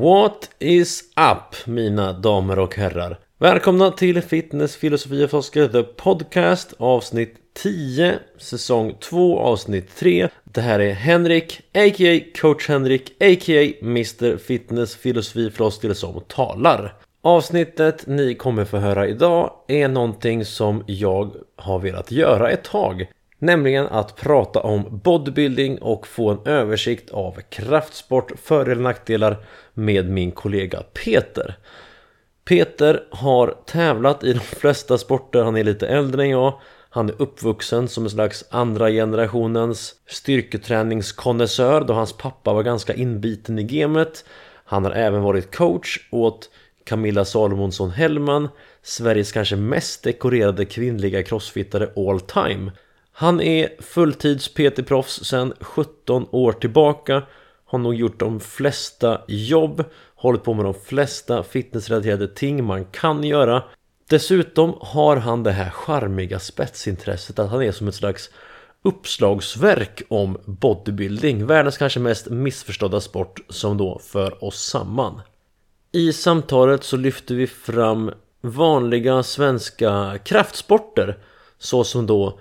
What is up mina damer och herrar? Välkomna till Fitness, Filosofi och Forskare The Podcast avsnitt 10 Säsong 2 avsnitt 3 Det här är Henrik, a.k.a. Coach Henrik, a.k.a. Mr Fitness, Filosofi, Floskel som talar Avsnittet ni kommer få höra idag är någonting som jag har velat göra ett tag Nämligen att prata om bodybuilding och få en översikt av kraftsport, för och nackdelar med min kollega Peter. Peter har tävlat i de flesta sporter, han är lite äldre än jag. Han är uppvuxen som en slags andra generationens styrketräningskonnässör då hans pappa var ganska inbiten i gamet. Han har även varit coach åt Camilla Salomonsson Hellman, Sveriges kanske mest dekorerade kvinnliga crossfittare all time. Han är fulltids PT-proffs sedan 17 år tillbaka. Har nog gjort de flesta jobb. Hållit på med de flesta fitnessrelaterade ting man kan göra. Dessutom har han det här charmiga spetsintresset att han är som ett slags uppslagsverk om bodybuilding. Världens kanske mest missförstådda sport som då för oss samman. I samtalet så lyfter vi fram vanliga svenska kraftsporter såsom då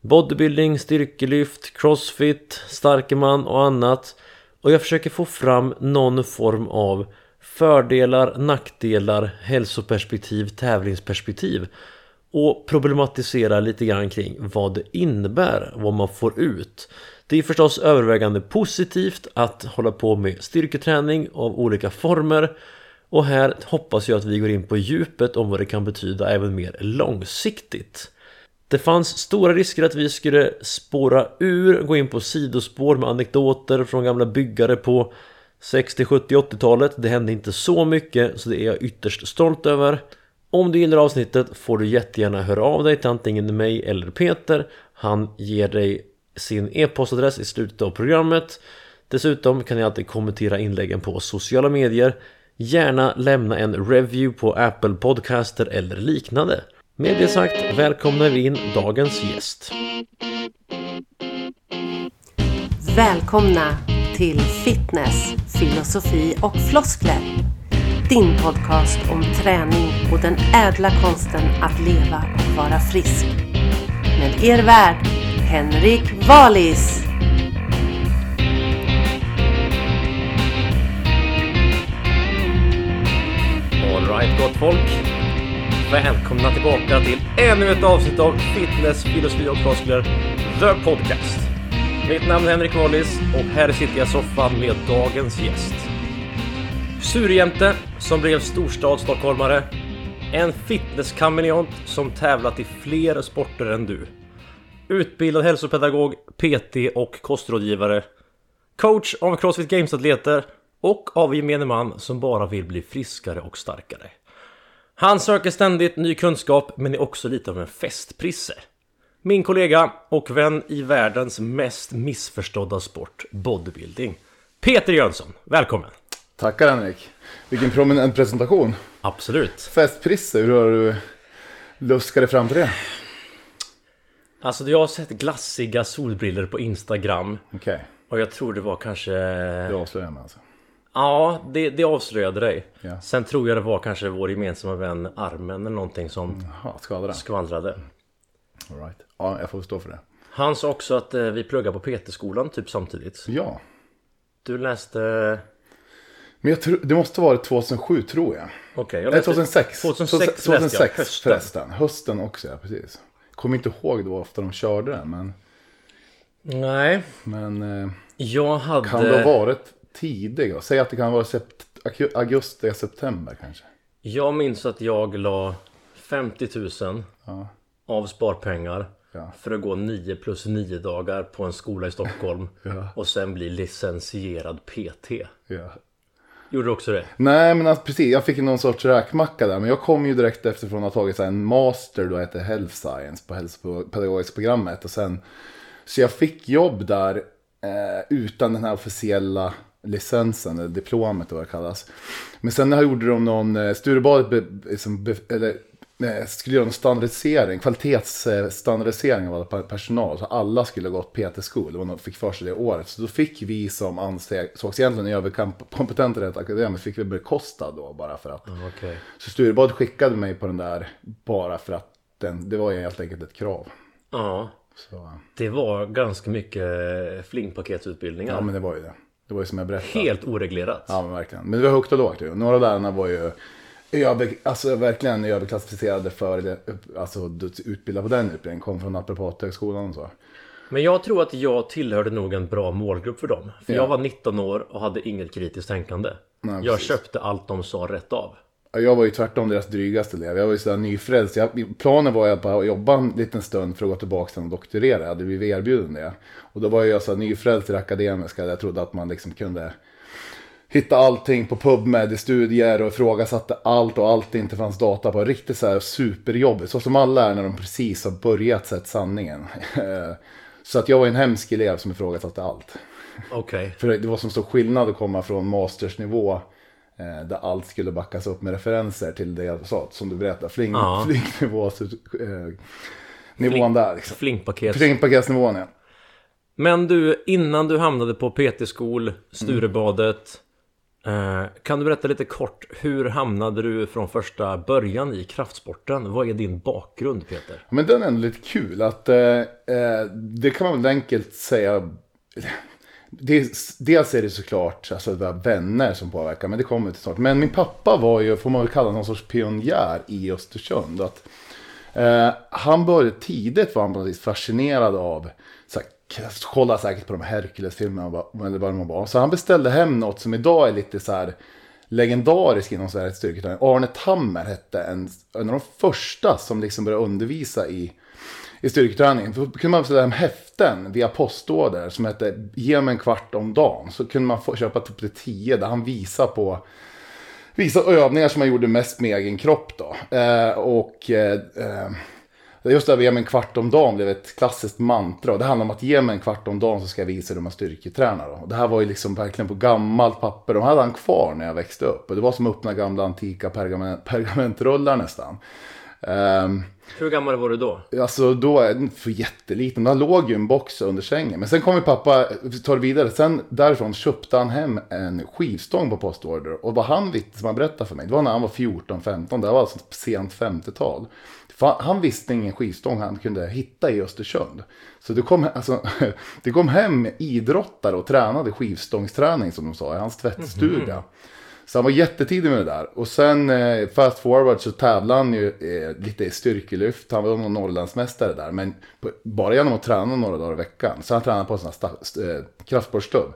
Bodybuilding, styrkelyft, crossfit, starkeman och annat Och jag försöker få fram någon form av fördelar, nackdelar, hälsoperspektiv, tävlingsperspektiv och problematisera lite grann kring vad det innebär, vad man får ut. Det är förstås övervägande positivt att hålla på med styrketräning av olika former och här hoppas jag att vi går in på djupet om vad det kan betyda även mer långsiktigt. Det fanns stora risker att vi skulle spåra ur, gå in på sidospår med anekdoter från gamla byggare på 60, 70, 80-talet. Det hände inte så mycket, så det är jag ytterst stolt över. Om du gillar avsnittet får du jättegärna höra av dig till antingen mig eller Peter. Han ger dig sin e-postadress i slutet av programmet. Dessutom kan ni alltid kommentera inläggen på sociala medier. Gärna lämna en review på Apple Podcaster eller liknande. Med det sagt välkomnar vi in dagens gäst. Välkomna till Fitness, filosofi och floskler. Din podcast om träning och den ädla konsten att leva och vara frisk. Med er värd Henrik Wallis. Alright gott folk. Välkomna tillbaka till ännu ett avsnitt av Fitness, filosofi och floskler The Podcast. Mitt namn är Henrik Wallis och här sitter jag i soffan med dagens gäst. Surjämte som blev storstadsstockholmare. En fitnesskameleont som tävlat i fler sporter än du. Utbildad hälsopedagog, PT och kostrådgivare. Coach av Crossfit Games-atleter och av gemene man som bara vill bli friskare och starkare. Han söker ständigt ny kunskap men är också lite av en festprisse. Min kollega och vän i världens mest missförstådda sport, bodybuilding. Peter Jönsson, välkommen! Tackar Henrik. Vilken prominent presentation. Absolut. Festprisse, hur har du luskat dig fram till det? Alltså jag har sett glassiga solbriller på Instagram. Okej, okay. Och jag tror det var kanske... det avslöjar mig alltså. Ja, det, det avslöjade dig. Ja. Sen tror jag det var kanske vår gemensamma vän Armen eller någonting som Jaha, skvallrade. skvallrade. All right. Ja, jag får stå för det. Han sa också att eh, vi pluggar på PT-skolan typ samtidigt. Ja, Du läste... men jag tror, det måste vara 2007 tror jag. Okej, jag Nej, läste... 2006. 2006 läste jag. 2006 Hösten. förresten. Hösten också, ja precis. Kommer inte ihåg då ofta de körde den, men, Nej, men eh, jag hade... kan det ha varit tidiga? Säg att det kan vara sept, augusti, september kanske. Jag minns att jag la 50 000 Ja. av sparpengar Ja. för att gå 9 plus 9 dagar på en skola i Stockholm Ja. och sen bli licensierad PT. Gjorde du också det? Nej, men alltså, precis. Jag fick någon sorts räkmacka där. Men jag kom ju direkt efter från att ha tagit en master då heter Health Science på hälsopedagogiska programmet. Och sen, så jag fick jobb där eh, utan den här officiella licensen, eller diplomet eller vad det kallas. Men sen här gjorde de någon, eh, Sturebadet be, liksom, be, eller, eh, skulle göra en standardisering, kvalitetsstandardisering av all personal. Så alla skulle gått PT-skol, det var något fick för sig det året. Så då fick vi som ansågs egentligen överkompetenta rent akademiskt, fick vi bekosta då bara för att. Okay. Så Sturebadet skickade mig på den där bara för att den, det var helt enkelt ett krav. Ja. Så, Det var ganska mycket flingpaketsutbildningar. ja men det var ju det. Det var ju som jag berättade. Helt oreglerat. Ja men verkligen. Men det var högt och lågt ju. Några av lärarna var ju över, alltså, verkligen överklassificerade för alltså utbilda på den utbildningen. Kom från Naprapathögskolan och så. Men jag tror att jag tillhörde nog en bra målgrupp för dem. För Ja. jag var 19 år och hade inget kritiskt tänkande. Nej, jag precis. köpte allt de sa rätt av. Ja, Jag var ju tvärtom deras drygaste elev. Jag var ju sådär nyfrälst. Jag, planen var att bara jobba en liten stund för att gå tillbaka sen och doktorera. Jag hade blivit erbjuden det. Och då var jag så nyfrälst i det akademiska. Jag trodde att man liksom kunde hitta allting på PubMed i studier och ifrågasatte allt och allt det inte fanns data på. Riktigt så här superjobbigt. Så som alla är när de precis har börjat sett sanningen. så att jag var en hemsk elev som ifrågasatte allt. Okej. För det var som stor skillnad att komma från mastersnivå där allt skulle backas upp med referenser till det jag sa, som du berättade, fling, Ja. flingnivå, så, eh, nivån där liksom. Flingpaket. Flingpaketsnivån ja. Men du, innan du hamnade på PT-skol, Sturebadet. Eh, kan du berätta lite kort, hur hamnade du från första början i kraftsporten? Vad är din bakgrund Peter? Men den är ändå lite kul att eh, eh, det kan man väl enkelt säga. Det, dels är det såklart alltså, det vänner som påverkar, men det kommer till snart. Men min pappa var ju, får man väl kalla någon sorts pionjär i Östersund. Att, eh, han började tidigt var han på något vis fascinerad av, så alltså, kolla säkert på de Hercules-filmerna eller vad de var. Så han beställde hem något som idag är lite så här legendarisk inom Sveriges styrketräning. Arne Tammer hette en, en av de första som liksom började undervisa i i styrketräning. Då kunde man beställa hem häften via postorder som hette Ge mig en kvart om dagen. Så kunde man få köpa typ till tio där han visar på vissa övningar som man gjorde mest med egen kropp då. Eh, och eh, eh, just det här ge mig en kvart om dagen blev ett klassiskt mantra. Och det handlar om att ge mig en kvart om dagen så ska jag visa hur man styrketränar. Då. Och det här var ju liksom verkligen på gammalt papper. De hade han kvar när jag växte upp. Och det var som att öppna gamla antika pergament, pergamentrullar nästan. Ehm, Hur gammal var du då? Alltså då är den för jätteliten. Där låg ju en box under sängen. Men sen kom ju pappa, tar det vidare. Sen därifrån köpte han hem en skivstång på postorder. Och vad han som han berättade för mig, det var när han var 14-15. Det var alltså sent 50-tal. För Han visste ingen skivstång han kunde hitta i Östersund. Så det kom, alltså, det kom hem idrottare och tränade skivstångsträning som de sa i hans tvättstuga. Så han var jättetidig med det där. Och sen eh, fast forward så tävlade han ju eh, lite i styrkelyft. Han var någon Norrlandsmästare där. Men på, bara genom att träna några dagar i veckan. Så han tränade på en sån här st- eh, kraftsportsklubb.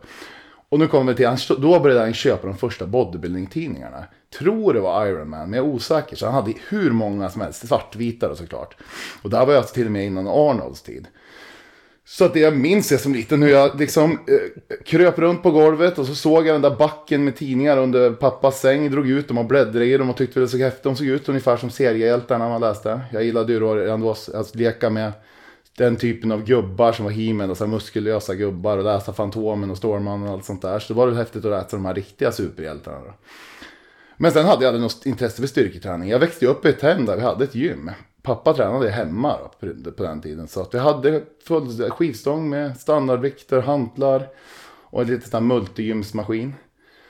Och nu kommer vi till, han, då började han köpa de första bodybuilding-tidningarna. Tror det var Iron Man, men jag är osäker. Så han hade hur många som helst, svartvita då såklart. Och det här var ju alltså till och med innan Arnolds tid. Så att det jag minns är som liten hur jag liksom eh, kröp runt på golvet och så såg jag den där backen med tidningar under pappas säng. Drog ut dem och bläddrade i dem och tyckte väl så häftigt. De såg ut ungefär som seriehjältarna man läste. Jag gillade ju då redan då att leka med den typen av gubbar som var he och så muskulösa gubbar och läsa Fantomen och Stålmannen och allt sånt där. Så det var väl häftigt att läsa de här riktiga superhjältarna då. Men sen hade jag aldrig något intresse för styrketräning. Jag växte ju upp i ett hem där vi hade ett gym. Pappa tränade hemma då, på- den tiden. Så att vi hade full skivstång med standardvikter, hantlar och en liten sån här multigymsmaskin.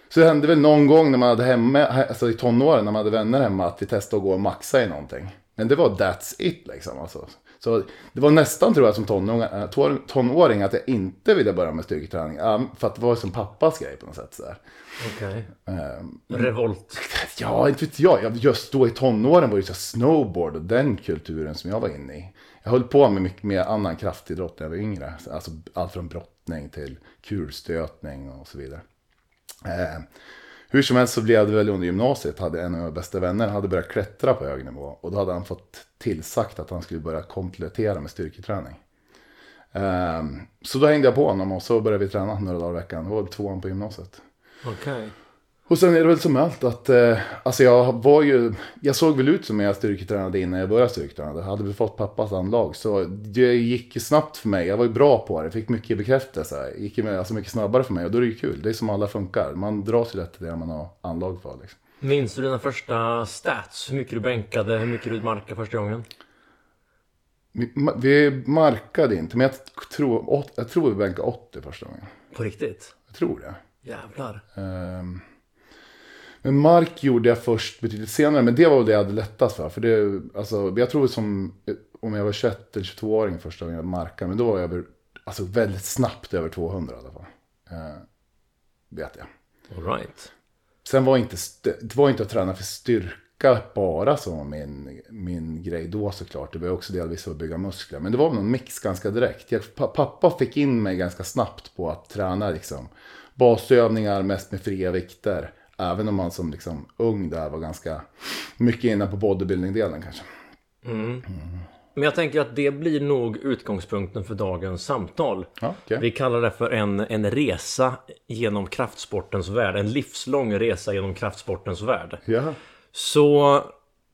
Så det hände väl någon gång när man hade hemma, alltså i tonåren när man hade vänner hemma att vi testade att gå och maxa i någonting. Men det var that's it liksom. Alltså. Så det var nästan tror jag som tonåring, äh, ton- tonåring att jag inte ville börja med styrketräning. För att det var som pappas grej på något sätt. Så där. Okej. Ehm, Revolt. Ja, inte vet jag. Just då i tonåren var det så snowboard och den kulturen som jag var inne i. Jag höll på med mycket mer annan kraftidrott när jag var yngre. Alltså allt från brottning till kulstötning och så vidare. Eh, hur som helst så blev det väl under gymnasiet. Hade en av mina bästa vänner hade börjat klättra på hög nivå. Och då hade han fått tillsagt att han skulle börja komplettera med styrketräning. Eh, så då hängde jag på honom och så började vi träna några dagar i veckan. Det var tvåan på gymnasiet. Okej. Och sen är det väl som allt att, eh, alltså jag var ju, jag såg väl ut som jag styrketränade innan jag började styrketräna. Jag hade väl fått pappas anlag. Så det gick ju snabbt för mig. Jag var ju bra på det. Fick mycket bekräftelse. Gick ju med, alltså mycket snabbare för mig. Och då är det ju kul. Det är som alla funkar. Man dras ju lätt till det man har anlag för. Liksom. Minns du dina första stats? Hur mycket du bänkade, hur mycket du markade första gången? Vi, ma- vi markade inte, men jag tror, jag tror vi bänkade 80 första gången. På riktigt? Jag tror det. Jävlar. Ehm, Men mark gjorde jag först betydligt senare, men det var väl det jag hade lättast för. För det, alltså, jag tror som, om jag var 21 eller 22-åring första gången jag markade, men då var jag över, alltså väldigt snabbt över 200 i alla fall. Eh, vet jag. All right. Sen var inte, det var inte att träna för styrka bara som var min, min grej då såklart. Det var också delvis att bygga muskler. Men det var någon mix ganska direkt. Jag, pa- pappa fick in mig ganska snabbt på att träna liksom. Basövningar mest med fria vikter. Även om man som liksom ung där var ganska mycket inne på bodybuilding-delen kanske. Men jag tänker att det blir nog utgångspunkten för dagens samtal. Ja, okej. Vi kallar det för en, en resa genom kraftsportens värld. En livslång resa genom kraftsportens värld. Ja. Så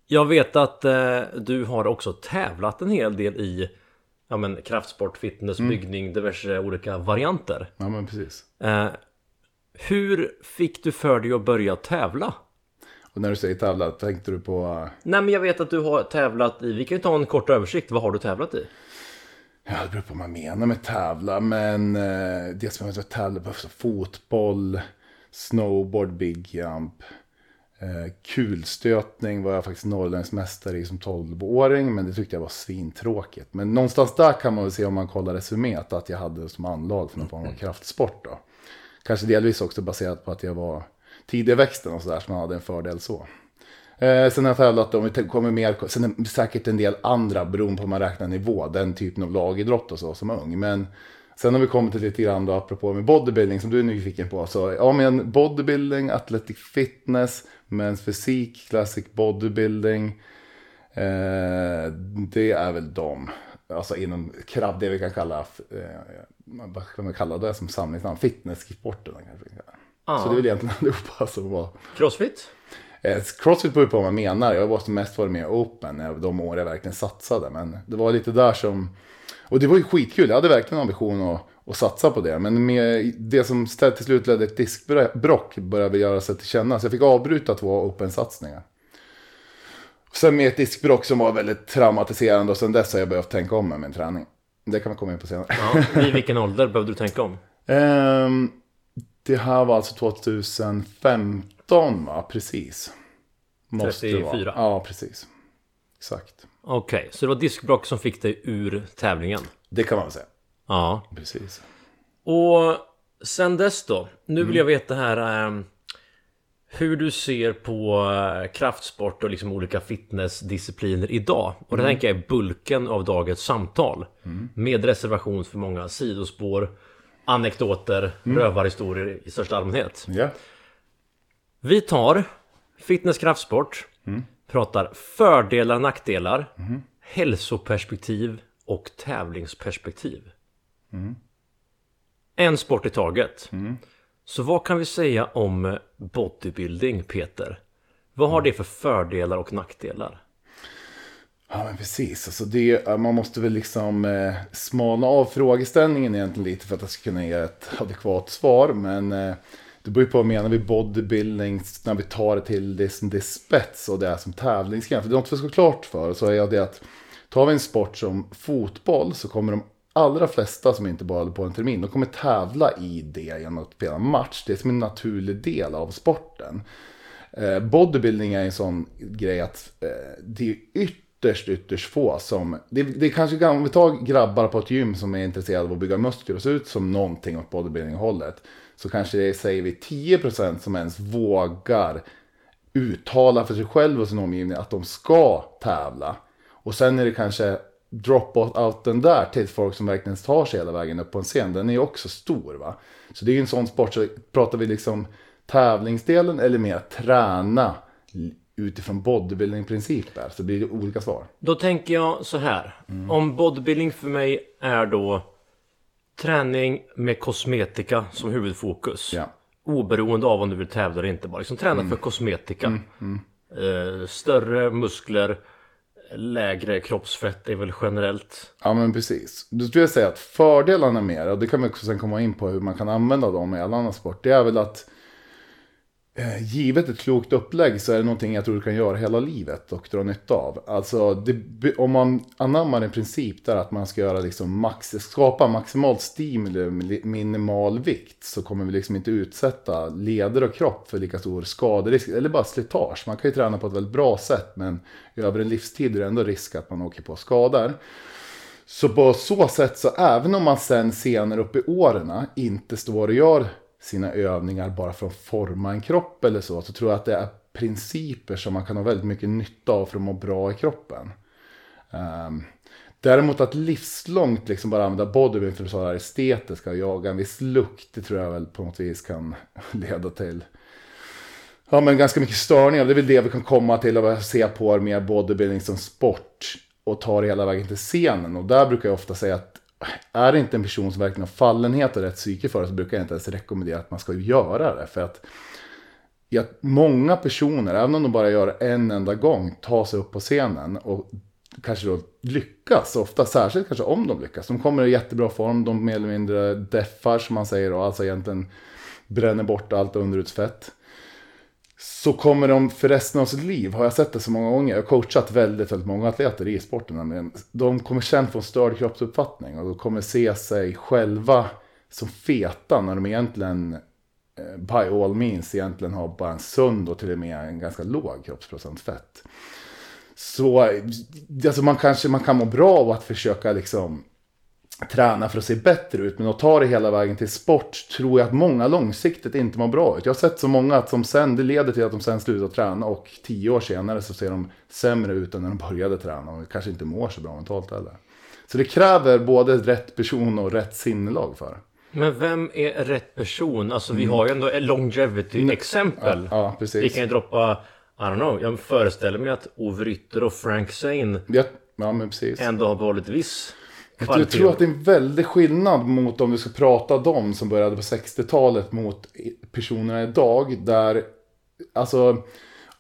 jag vet att eh, du har också tävlat en hel del i ja, men, kraftsport, fitness, byggning, diverse olika varianter. ja, men precis. Eh, hur fick du för dig att börja tävla? Och när du säger tävla, tänkte du på... eh, Nej men jag vet att du har tävlat i, vi kan ju ta en kort översikt, vad har du tävlat i? Ja, det beror på vad man menar med tävla. Men eh, det som jag tävla på så fotboll, snowboard, big jump. Eh, kulstötning var jag faktiskt norrländsk mästare i som 12-åring. Men det tyckte jag var svintråkigt. Men någonstans där kan man väl se om man kollar resuméet att jag hade som anlag för någon form av kraftsport. Då. Kanske delvis också baserat på att jag var tidig i växten och sådär. Så man hade en fördel så. Eh, sen har jag tävlat, om vi kommer mer, sen är det säkert en del andra beroende på hur man räknar nivå, den typen av lagidrott och så som ung. Men sen har vi kommit till lite grann då, apropå med bodybuilding som du är nyfiken på. Så ja, men bodybuilding, athletic fitness, mens fysik, classic bodybuilding. Eh, det är väl de, alltså inom krabb, det vi kan kalla, eh, vad kan man kalla det som samlingsnamn? Fitnesssporten kanske vi kan kalla. Ja. Så det är väl egentligen allihopa som var Crossfit? Eh, Crossfit beror på vad man menar. Jag var som mest varit med i Open eh, de år jag verkligen satsade. Men det var lite där som... Och det var ju skitkul. Jag hade verkligen ambition att, att satsa på det. Men med det som till slut ledde ett diskbrock började göra sig till känna. Så jag fick avbryta två Open-satsningar. Sen med ett diskbrock som var väldigt traumatiserande. Och sen dess har jag behövt tänka om med min träning. Det kan man komma in på senare. Ja, I vilken ålder behövde du tänka om? Ehm, det här var alltså 2015 va? Precis. det 34. vara. Ja, precis. Exakt. Okej, så det var diskbrock som fick dig ur tävlingen? Det kan man väl säga. Ja. Precis. Och sen dess då? Nu vill jag veta här eh, hur du ser på eh, kraftsport och liksom olika fitnessdiscipliner idag. Och det tänker jag är bulken av dagens samtal. Med reservation för många sidospår, anekdoter, rövarhistorier i största allmänhet. Ja. Vi tar fitness kraftsport, pratar fördelar, nackdelar, hälsoperspektiv och tävlingsperspektiv. En sport i taget. Så vad kan vi säga om bodybuilding, Peter? Vad har det för fördelar och nackdelar? Ja, men precis. Alltså det, man måste väl liksom eh, smalna av frågeställningen egentligen lite för att jag ska kunna ge ett adekvat svar. Men eh, det beror ju på vad menar vi bodybuilding när vi tar det till det som det är spets och det är som tävlingsgren. För det är något vi ska ha klart för så är det att tar vi en sport som fotboll så kommer de allra flesta som inte bara håller på en termin, de kommer tävla i det genom att spela match. Det är som en naturlig del av sporten. Eh, bodybuilding är en sån grej att eh, det är ytterst, ytterst få som... Det, det är kanske, om vi tar grabbar på ett gym som är intresserade av att bygga muskler och se ut som någonting åt bodybuilding-hållet. Så kanske det är, säger vi, 10% som ens vågar uttala för sig själv och sin omgivning att de ska tävla. Och sen är det kanske drop-outen där till folk som verkligen tar sig hela vägen upp på en scen. Den är också stor va. Så det är ju en sån sport, så pratar vi liksom tävlingsdelen eller mer träna utifrån bodybuilding-principer. Så blir det olika svar. Då tänker jag så här. Om bodybuilding för mig är då träning med kosmetika som huvudfokus. Ja. Oberoende av om du vill tävla eller inte. Bara liksom träna för kosmetika. Eh, större muskler, lägre kroppsfett är väl generellt. Ja men precis. Då skulle jag säga att fördelarna med det, och det kan vi också sen komma in på hur man kan använda dem i all annan sport. Det är väl att eh, Eh, givet ett klokt upplägg så är det någonting jag tror du kan göra hela livet och dra nytta av. Alltså det, om man anammar en princip där att man ska göra liksom max, skapa maximalt stimuli med minimal vikt så kommer vi liksom inte utsätta leder och kropp för lika stor skaderisk eller bara slitage. Man kan ju träna på ett väldigt bra sätt men över en livstid är det ändå risk att man åker på skador. Så på så sätt så även om man sen senare upp i åren inte står och gör sina övningar bara för att forma en kropp eller så. Så tror jag att det är principer som man kan ha väldigt mycket nytta av för att må bra i kroppen. Um, däremot att livslångt liksom bara använda bodybuilding för att vara estetiska och jaga en viss lukt. Det tror jag väl på något vis kan leda till ja, men ganska mycket störningar. Det är väl det vi kan komma till och se på mer bodybuilding som sport och ta det hela vägen till scenen. Och där brukar jag ofta säga att är det inte en person som verkligen har fallenhet och rätt psyke för det så brukar jag inte ens rekommendera att man ska göra det. För att ja, många personer, även om de bara gör det en enda gång, tar sig upp på scenen och kanske då lyckas. Ofta särskilt kanske om de lyckas. De kommer i jättebra form, de mer eller mindre deffar som man säger och alltså egentligen bränner bort allt underutsfett så kommer de för resten av sitt liv, har jag sett det så många gånger, jag har coachat väldigt, väldigt många atleter i sporten, de kommer sen få en störd kroppsuppfattning och de kommer se sig själva som feta när de egentligen eh, by all means egentligen har bara en sund och till och med en ganska låg kroppsprocent fett. Så alltså man kanske man kan må bra av att försöka liksom träna för att se bättre ut. Men att ta det hela vägen till sport tror jag att många långsiktigt inte mår bra ut. Jag har sett så många att som sen, det leder till att de sen slutar träna och tio år senare så ser de sämre ut än när de började träna och kanske inte mår så bra mentalt heller. Så det kräver både rätt person och rätt sinnelag för Men vem är rätt person? Alltså vi har ju ändå longevity-exempel. Ja, ja. Vi kan ju droppa, I don't know, jag föreställer mig att Ove Rytter och Frank Zane ja, ja, men precis. ändå har behållit viss jag tror att det är en väldig skillnad mot om du ska prata dem som började på 60-talet mot personerna idag. Där, alltså,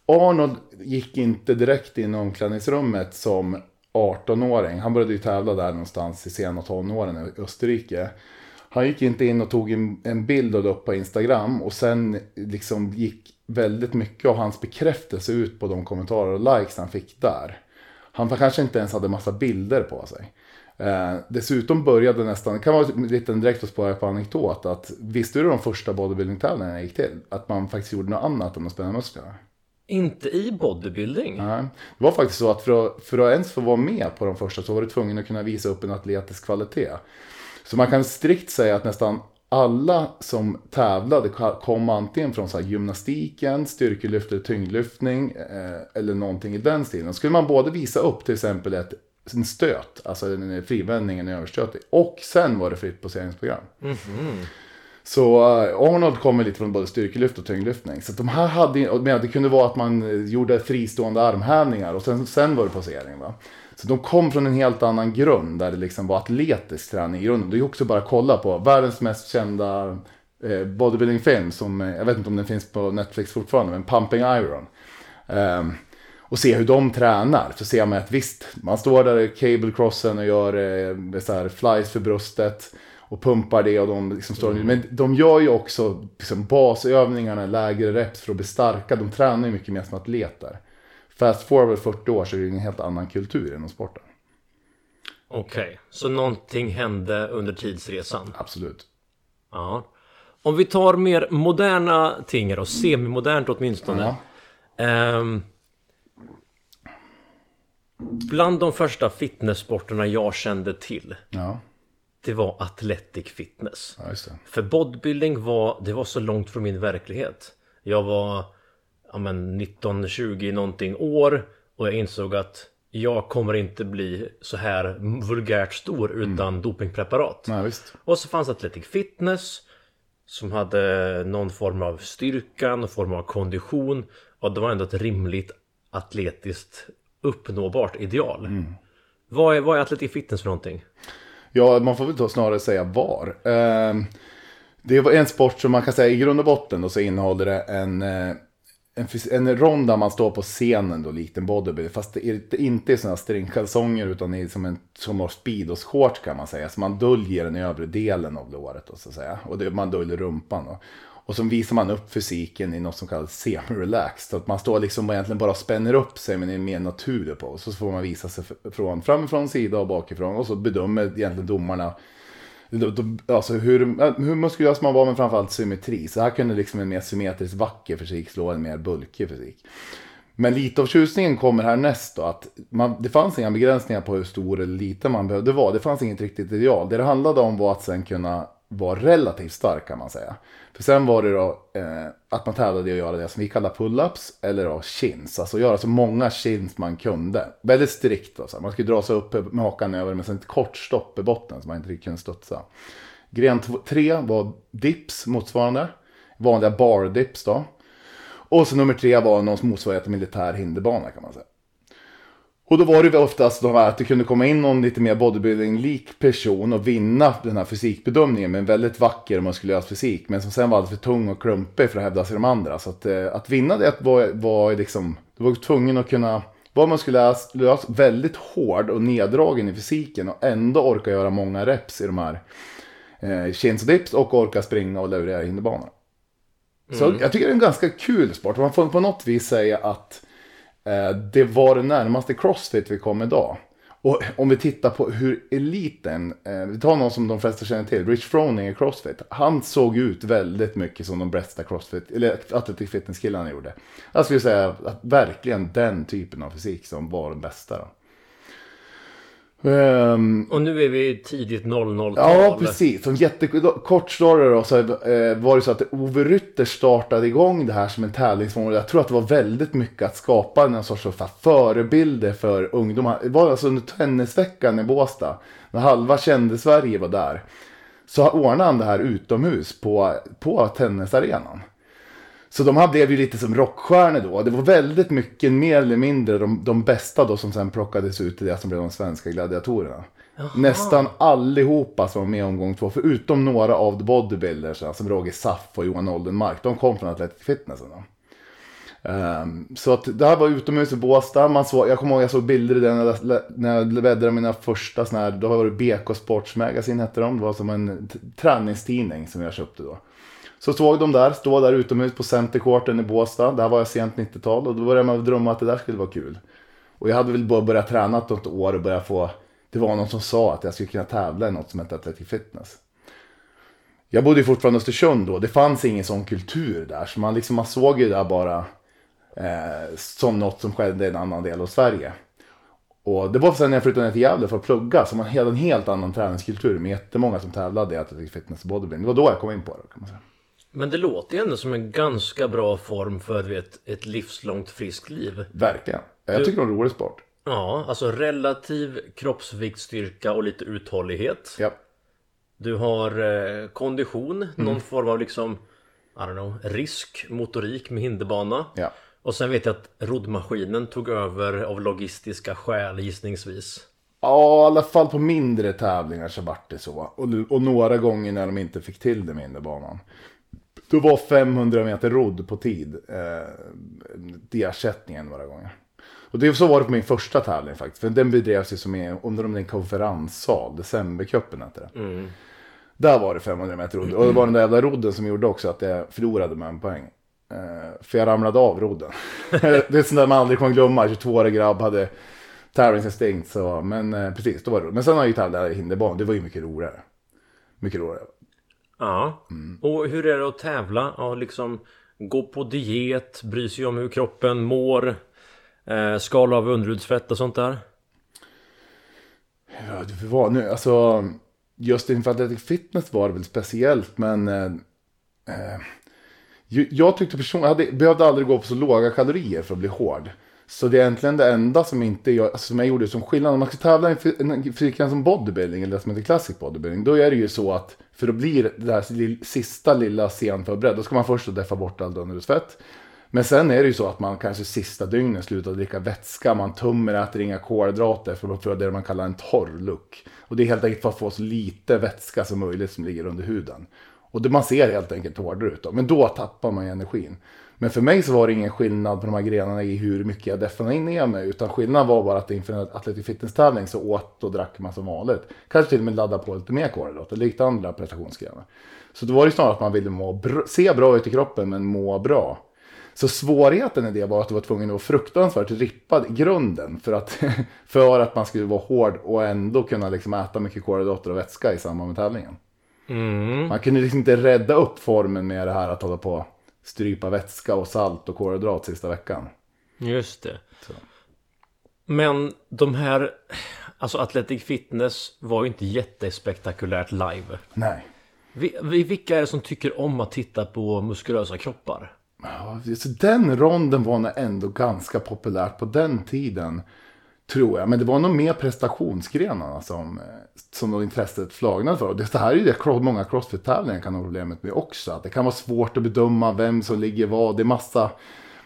Arnold gick inte direkt in i omklädningsrummet som 18-åring. Han började ju tävla där någonstans i sena tonåren i Österrike. Han gick inte in och tog en, en bild och la upp på Instagram och sen liksom gick väldigt mycket av hans bekräftelse ut på de kommentarer och likes han fick där. Han kanske inte ens hade massa bilder på sig. Eh, dessutom började nästan, det kan vara en liten direkt att spara på anekdot, att visste du de första bodybuilding-tävlingarna gick till? Att man faktiskt gjorde något annat än att spänna musklerna. Inte i bodybuilding? Nej. Det var faktiskt så att för att, för att ens få vara med på de första så var du tvungen att kunna visa upp en atletisk kvalitet. Så man kan strikt säga att nästan alla som tävlade kom antingen från så gymnastiken, styrkelyft eller tyngdlyftning eh, eller någonting i den stilen. Skulle man både visa upp till exempel ett en stöt, alltså en frivändning, en överstötning. Och sen var det fritt poseringsprogram. Mm -hmm. Så uh, Arnold kommer lite från både styrkelyft och tyngdlyftning. Så de här hade, men det kunde vara att man gjorde fristående armhävningar och sen, sen var det posering. Va? Så de kom från en helt annan grund där det liksom var atletisk träning i grunden. Det är också bara att kolla på världens mest kända eh, bodybuilding-film som, eh, jag vet inte om den finns på Netflix fortfarande, men Pumping Iron. Um, och se hur de tränar. Så ser man att visst, man står där i cable crossen och gör eh, så här flies för bröstet och pumpar det och de liksom står mm. Men de gör ju också liksom, basövningarna, lägre reps för att bli starka. De tränar ju mycket mer som atleter. Fast forward 40 år så är det en helt annan kultur inom sporten. Okej, okay. så någonting hände under tidsresan? Absolut. Ja. Om vi tar mer moderna ting och semimodernt åtminstone. Ja. Um, Bland de första fitnesssporterna jag kände till ja. Det var athletic fitness. Ja, För bodybuilding var, det var så långt från min verklighet. Jag var ja, men 19-20 någonting år Och jag insåg att jag kommer inte bli så här vulgärt stor utan mm. dopingpreparat ja, Och så fanns athletic fitness Som hade någon form av styrka, någon form av kondition. Och det var ändå ett rimligt atletiskt uppnåbart ideal. Mm. Vad, är, vad är atletik fitness för någonting? Ja, man får väl då snarare säga var. Eh, det är en sport som man kan säga i grund och botten då så innehåller det en, eh, en, en rond där man står på scenen då likt en bodybuilder. Fast det är inte i sådana stringkalsonger utan i som en som har speedos-shorts kan man säga. Så man döljer den övre delen av låret då så att säga. Och det, man döljer rumpan då. Och så visar man upp fysiken i något som kallas semi-relaxed. Att man står liksom och egentligen bara spänner upp sig men är mer naturlig på. Och så får man visa sig från framifrån, sida och bakifrån. Och så bedömer egentligen domarna Alltså hur, hur muskulös man var men framförallt symmetri. Så här kunde liksom en mer symmetrisk vacker fysik slå en mer bulkig fysik. Men lite av tjusningen kommer härnäst då. Att man, det fanns inga begränsningar på hur stor eller liten man behövde vara. Det fanns inget riktigt ideal. Det det handlade om var att sen kunna vara relativt stark kan man säga. För sen var det då eh, att man tävlade i att göra det som vi kallar pull-ups eller då chins. Alltså göra så många chins man kunde. Väldigt strikt. Då, så Man skulle dra sig upp med hakan över med ett kort stopp i botten så man inte kunde studsa. Gren 3 var dips motsvarande. Vanliga bar dips då. Och så nummer tre var någon motsvarighet till militär hinderbana kan man säga. Och då var det oftast de här att det kunde komma in någon lite mer bodybuilding-lik person och vinna den här fysikbedömningen med en väldigt vacker muskulös fysik. Men som sen var alldeles för tung och klumpig för att hävda sig de andra. Så att, eh, att vinna det var, var liksom, du var tvungen att kunna vara muskulös, väldigt hård och neddragen i fysiken och ändå orka göra många reps i de här eh, chins och dips och orka springa och leverera hinderbanor. Så mm. jag tycker det är en ganska kul sport. Man får på något vis säga att Eh, det var det närmaste crossfit vi kom idag. Och om vi tittar på hur eliten, eh, vi tar någon som de flesta känner till, Rich Froning i crossfit. Han såg ut väldigt mycket som de bästa crossfit, eller athletic fitness killarna gjorde. Jag skulle säga att verkligen den typen av fysik som var den bästa. Då. Um, och nu är vi tidigt 00-tal. Ja, precis. Som jättekort story då så eh, var det så att Ove Rytter startade igång det här som en tävlingsform. Jag tror att det var väldigt mycket att skapa en sorts så förebilder för ungdomar. Det var alltså under tennisveckan i Båstad. När halva kände Sverige var där. Så ordnade han det här utomhus på, på tennisarenan. Så de här blev ju lite som rockstjärnor då. Det var väldigt mycket mer eller mindre de, de bästa då som sen plockades ut till det som blev de svenska gladiatorerna. Jaha. Nästan allihopa som var med omgång två, förutom några av bodybuilders som Roger Saff och Johan Oldenmark. De kom från Athletic Fitness. Då. Um, så att det här var utomhus i Båstad. Man såg, jag kommer ihåg jag såg bilder i den när jag bläddrade mina första sådana här. Då var det BK Sports Magazine hette de. Det var som en träningstidning som jag köpte då. Så såg de där, stå där utomhus på Centercourten i Båstad. Där var jag sent 90-tal och då började man drömma att det där skulle vara kul. Och jag hade väl bara börjat träna något år och börjat få... Det var någon som sa att jag skulle kunna tävla i något som hette Athletic Fitness. Jag bodde ju fortfarande i Östersund då. Det fanns ingen sån kultur där. Så man, liksom, man såg ju det där bara eh, som något som skedde i en annan del av Sverige. Och det var sen när jag flyttade ner till Gävle för att plugga som man hade en helt annan träningskultur med jättemånga som tävlade i Athletic Fitness och bodybuilding. Det var då jag kom in på det kan man säga. Men det låter ju ändå som en ganska bra form för vet, ett livslångt friskt liv. Verkligen. Jag tycker det är en rolig sport. Ja, alltså relativ kroppsviktstyrka och lite uthållighet. Ja. Du har eh, kondition, mm. någon form av liksom I don't know, risk, motorik med hinderbana. Ja. Och sen vet jag att roddmaskinen tog över av logistiska skäl gissningsvis. Ja, i alla fall på mindre tävlingar så vart det så. Och, och några gånger när de inte fick till det med hinderbanan. Då var 500 meter rodd på tid. Eh, ersättningen några gånger. Och det så var det på min första tävling faktiskt. För den bedrevs ju som i, under en konferenssal. Decembercupen hette det. Mm. Där var det 500 meter rodd. Och det var den där jävla rodden som gjorde också att jag förlorade med en poäng. Eh, för jag ramlade av rodden. det är sånt där man aldrig kommer glömma. 22-årig grabb hade tävlingsinstinkt. Så, men eh, precis, då var det rodd. Men sen har jag ju tävlat i hinderbana. Det var ju mycket roligare. Mycket roligare. Ja. Mm. Och hur är det att tävla? Ja, liksom gå på diet, bry sig om hur kroppen mår, eh, skala av underhudsfett och sånt där? Ja, det var nu, alltså just inför Athletic Fitness var det väl speciellt, men eh, eh jag tyckte personligen, jag hade, behövde aldrig gå på så låga kalorier för att bli hård. Så det är egentligen det enda som, inte jag, alltså, som jag gjorde som skillnad. Om man ska tävla i en fyrkant som bodybuilding, eller det som heter classic bodybuilding, då är det ju så att för att bli det där sista lilla senförberedd, då ska man först deffa bort allt underhudsfett. Men sen är det ju så att man kanske sista dygnen slutar dricka vätska, man tummer, äter inga kolhydrater för att få det man kallar en torr look. Och det är helt enkelt för att få så lite vätska som möjligt som ligger under huden. Och det, man ser helt enkelt hårdare ut då. Men då tappar man ju energin. Men för mig så var det ingen skillnad på de här grenarna i hur mycket jag deffade ner mig. Utan skillnaden var bara att inför en Athletic Fitness-tävling så åt och drack man som vanligt. Kanske till och med ladda på lite mer kolhydrater, likt andra prestationsgrenar. Så då var det snarare att man ville må bra, se bra ut i kroppen men må bra. Så svårigheten i det var att du var tvungen att vara fruktansvärt rippad i grunden. För att, för att man skulle vara hård och ändå kunna liksom äta mycket kolhydrater och vätska i samband med tävlingen. Man kunde liksom inte rädda upp formen med det här att hålla på strypa vätska och salt och kolhydrat sista veckan. Just det. Så. Men de här, alltså Athletic Fitness var ju inte jättespektakulärt live. Nej. Vi, vi, vilka är det som tycker om att titta på muskulösa kroppar? Ja, så den ronden var ändå ganska populärt på den tiden. Tror jag. Men det var nog mer prestationsgrenarna alltså, eh, som, som då intresset flagnade för. Och det här är ju det många crossfit-tävlingar kan ha problemet med också. Att det kan vara svårt att bedöma vem som ligger vad. Det är massa,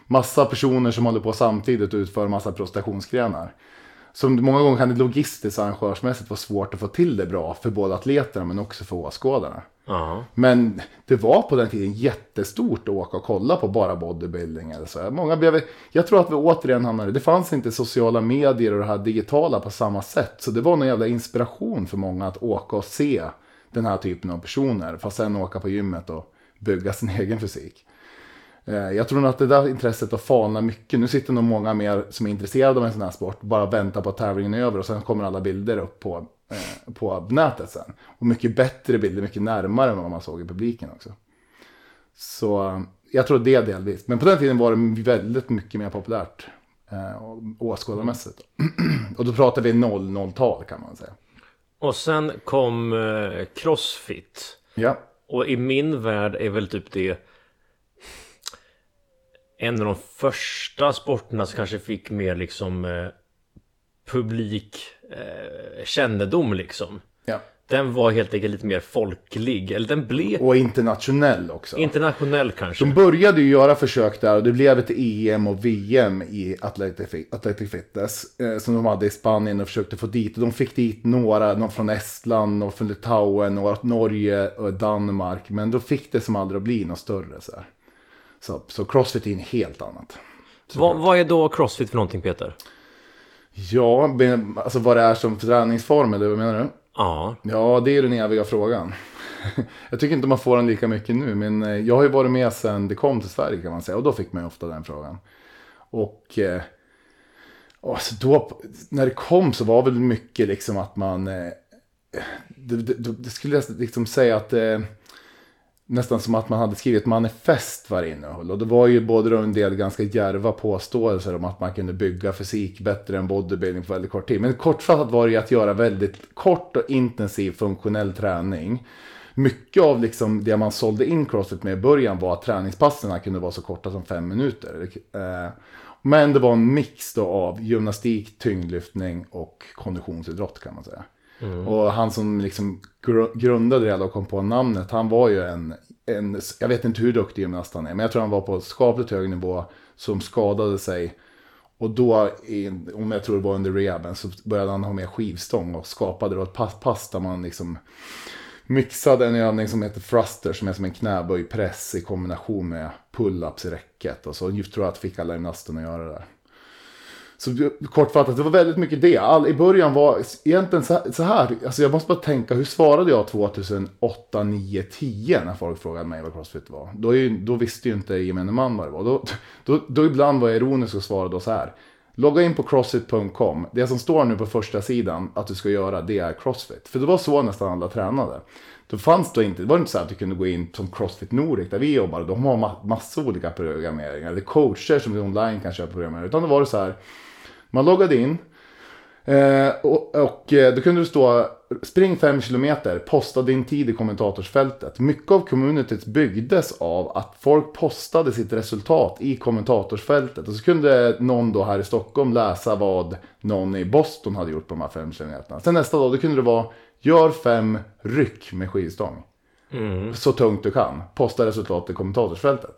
massa personer som håller på samtidigt och utför massa prestationsgrenar. Så många gånger kan det logistiskt och arrangörsmässigt vara svårt att få till det bra för både atleterna men också för åskådarna. Ja. Men det var på den tiden jättestort att åka och kolla på bara bodybuilding. Eller så. Många blev, jag tror att vi återigen hamnade, det fanns inte sociala medier och det här digitala på samma sätt. Så det var en jävla inspiration för många att åka och se den här typen av personer. Fast sen åka på gymmet och bygga sin egen fysik. Eh, Jag tror nog att det där intresset har falnat mycket. Nu sitter nog många mer som är intresserade av en sån här sport. Bara väntar på att tävlingen är över och sen kommer alla bilder upp på, eh, på nätet sen. Och mycket bättre bilder, mycket närmare än vad man såg i publiken också. Så eh, jag tror det delvis. Men på den tiden var det väldigt mycket mer populärt. Eh, och åskådarmässigt. och då pratar vi 00-tal kan man säga. Och sen kom eh, Crossfit. Ja, Och i min värld är väl typ det en av de första sporterna som kanske fick mer liksom eh, publik eh, kännedom liksom. ja. Den var helt enkelt lite mer folklig. Eller den blev Och internationell också. internationell kanske. De började ju göra försök där och det blev ett EM och VM i Athletic, Athletic Fitness. Eh, som de hade i Spanien och försökte få dit. Och de fick dit några, någon från Estland och från Litauen och Norge och Danmark. Men då fick det som aldrig att bli något större. Så, här. Så, så Crossfit är en helt annat. vad, vad är då Crossfit för någonting Peter? Ja, men, alltså vad det är som träningsform eller vad menar du? Ja, Ja, det är den eviga frågan. Jag tycker inte man får den lika mycket nu, men eh, jag har ju varit med sedan det kom till Sverige kan man säga. Och då fick man ju ofta den frågan. Och eh, alltså då, när det kom så var väl mycket liksom att man... Eh, det, det, det skulle jag liksom säga att... Eh, nästan som att man hade skrivit ett manifest vad det innehöll. Och det var ju både då en del ganska djärva påståelser om att man kunde bygga fysik bättre än bodybuilding på väldigt kort tid. Men kortfattat var det ju att göra väldigt kort och intensiv funktionell träning. Mycket av liksom det man sålde in Crossfit med i början var att träningspassen kunde vara så korta som fem minuter. Eh, men det var en mix då av gymnastik, tyngdlyftning och konditionsidrott kan man säga. Mm. Och han som liksom gr- grundade det och kom på namnet, han var ju en, en, jag vet inte hur duktig gymnast han är, men jag tror han var på skapligt hög nivå som skadade sig. Och då, om jag tror det var under rehaben, så började han ha med skivstång och skapade då ett pass, pass där man liksom mixade en övning som heter thruster, som är som en knäböjpress i kombination med pull-ups i räcket. Och så jag tror jag att fick alla gymnasterna att göra det där. Så kortfattat, det var väldigt mycket det. All, I början var egentligen så, så här, alltså jag måste bara tänka, hur svarade jag 2008, 9, 10 när folk frågade mig vad crossfit var? Då, är ju, då visste ju inte gemene man vad det var. Då, då, då ibland var jag ironisk och svarade då så här. Logga in på crossfit.com. Det som står nu på första sidan att du ska göra, det är crossfit. För det var så nästan alla tränade. Då fanns det inte, det var inte så att du kunde gå in som Crossfit Nordic där vi jobbade. De har ma- av olika programmeringar. Eller coacher som online kan köpa programmeringar. Utan då var det så här. Man loggade in. Eh, och, och eh, då kunde du stå, spring 5 kilometer, posta din tid i kommentatorsfältet. Mycket av communityt byggdes av att folk postade sitt resultat i kommentatorsfältet. Och så kunde någon då här i Stockholm läsa vad någon i Boston hade gjort på de här 5 kilometerna. Sen nästa dag, då kunde det vara, gör fem ryck med skivstång. Så tungt du kan. Posta resultat i kommentatorsfältet.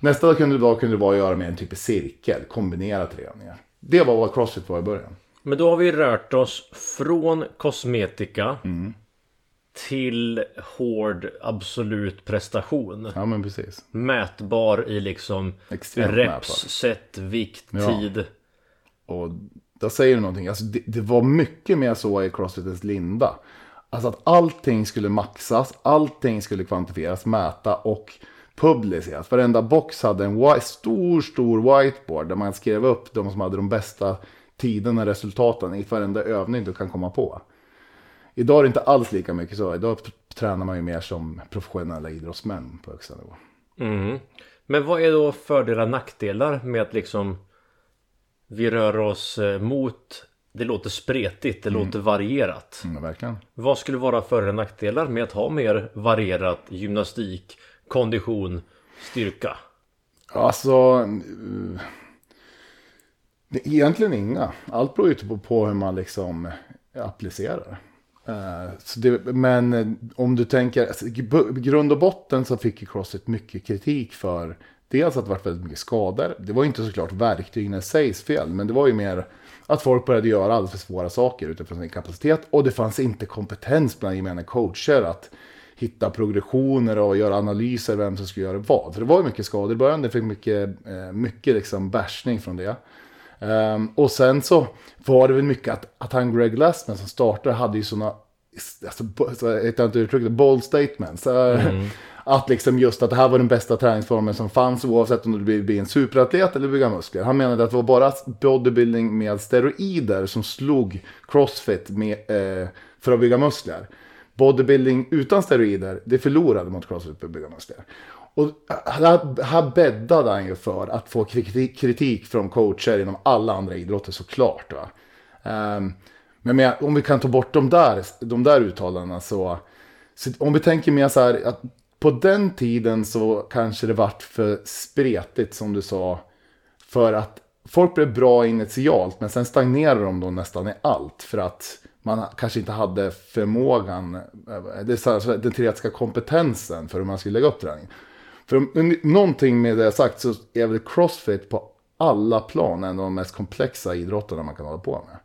Nästa dag kunde vara, kunde det vara att göra med en typ av cirkel, kombinera tre övningar. Det var vad Crossfit var i början. men då har vi rört oss från kosmetika till hård absolut prestation. Ja men precis. Mätbar i liksom Extremt reps, mätbar. set, vikt, Ja. tid. Och där säger du någonting. Alltså, det, det var mycket mer så i Crossfitens linda. Alltså att allting skulle maxas, allting skulle kvantifieras, mäta och publiceras. Varenda box hade en stor, stor whiteboard där man skrev upp de som hade de bästa tiderna, resultaten i varenda övning du kan komma på. Idag är det inte alls lika mycket så. Idag tränar man ju mer som professionella idrottsmän på högsta nivå. Mm. Men vad är då fördelar och nackdelar med att liksom vi rör oss eh, mot det låter spretigt, det låter varierat. Mm, verkligen. Vad skulle vara för och nackdelar med att ha mer varierat gymnastik, kondition, styrka? Alltså, eh, det är egentligen inga. Allt beror ju på, på hur man liksom applicerar. Eh, det, men eh, om du tänker, alltså, grund och botten så fick ju Crossfit mycket kritik för dels att det varit väldigt mycket skador. Det var ju inte såklart verktygen i sig fel, men det var ju mer att folk började göra alldeles för svåra saker utifrån sin kapacitet. Och det fanns inte kompetens bland gemene coacher att hitta progressioner och göra analyser vem som skulle göra vad. Så det var ju mycket skador i början, det fick mycket, eh, mycket liksom bashning från det. Ehm, och sen så var det väl mycket att, att han Greg Glassman som startade hade ju sådana, alltså, jag vet inte uttrycket, bold statements. Eh, mm. Att liksom just att det här var den bästa träningsformen som fanns oavsett om du vill bli en superatlet eller bygga muskler. Han menade att det var bara bodybuilding med steroider som slog crossfit med, eh, för att bygga muskler. Bodybuilding utan steroider, det förlorade mot crossfit för att bygga muskler. Och här, här bäddade han ju för att få kritik, kritik från coacher inom alla andra idrotter såklart. Va? Ehm, men med, om vi kan ta bort de där, de där uttalandena så, så om vi tänker mer så här att på den tiden så kanske det vart för spretigt som du sa. För att folk blev bra initialt men sen stagnerade de då nästan i allt. För att man kanske inte hade förmågan, eh, det är så här, den teoretiska kompetensen för hur man skulle lägga upp träning. För någonting med det sagt så är väl crossfit på alla plan en av de mest komplexa idrotterna man kan hålla på med.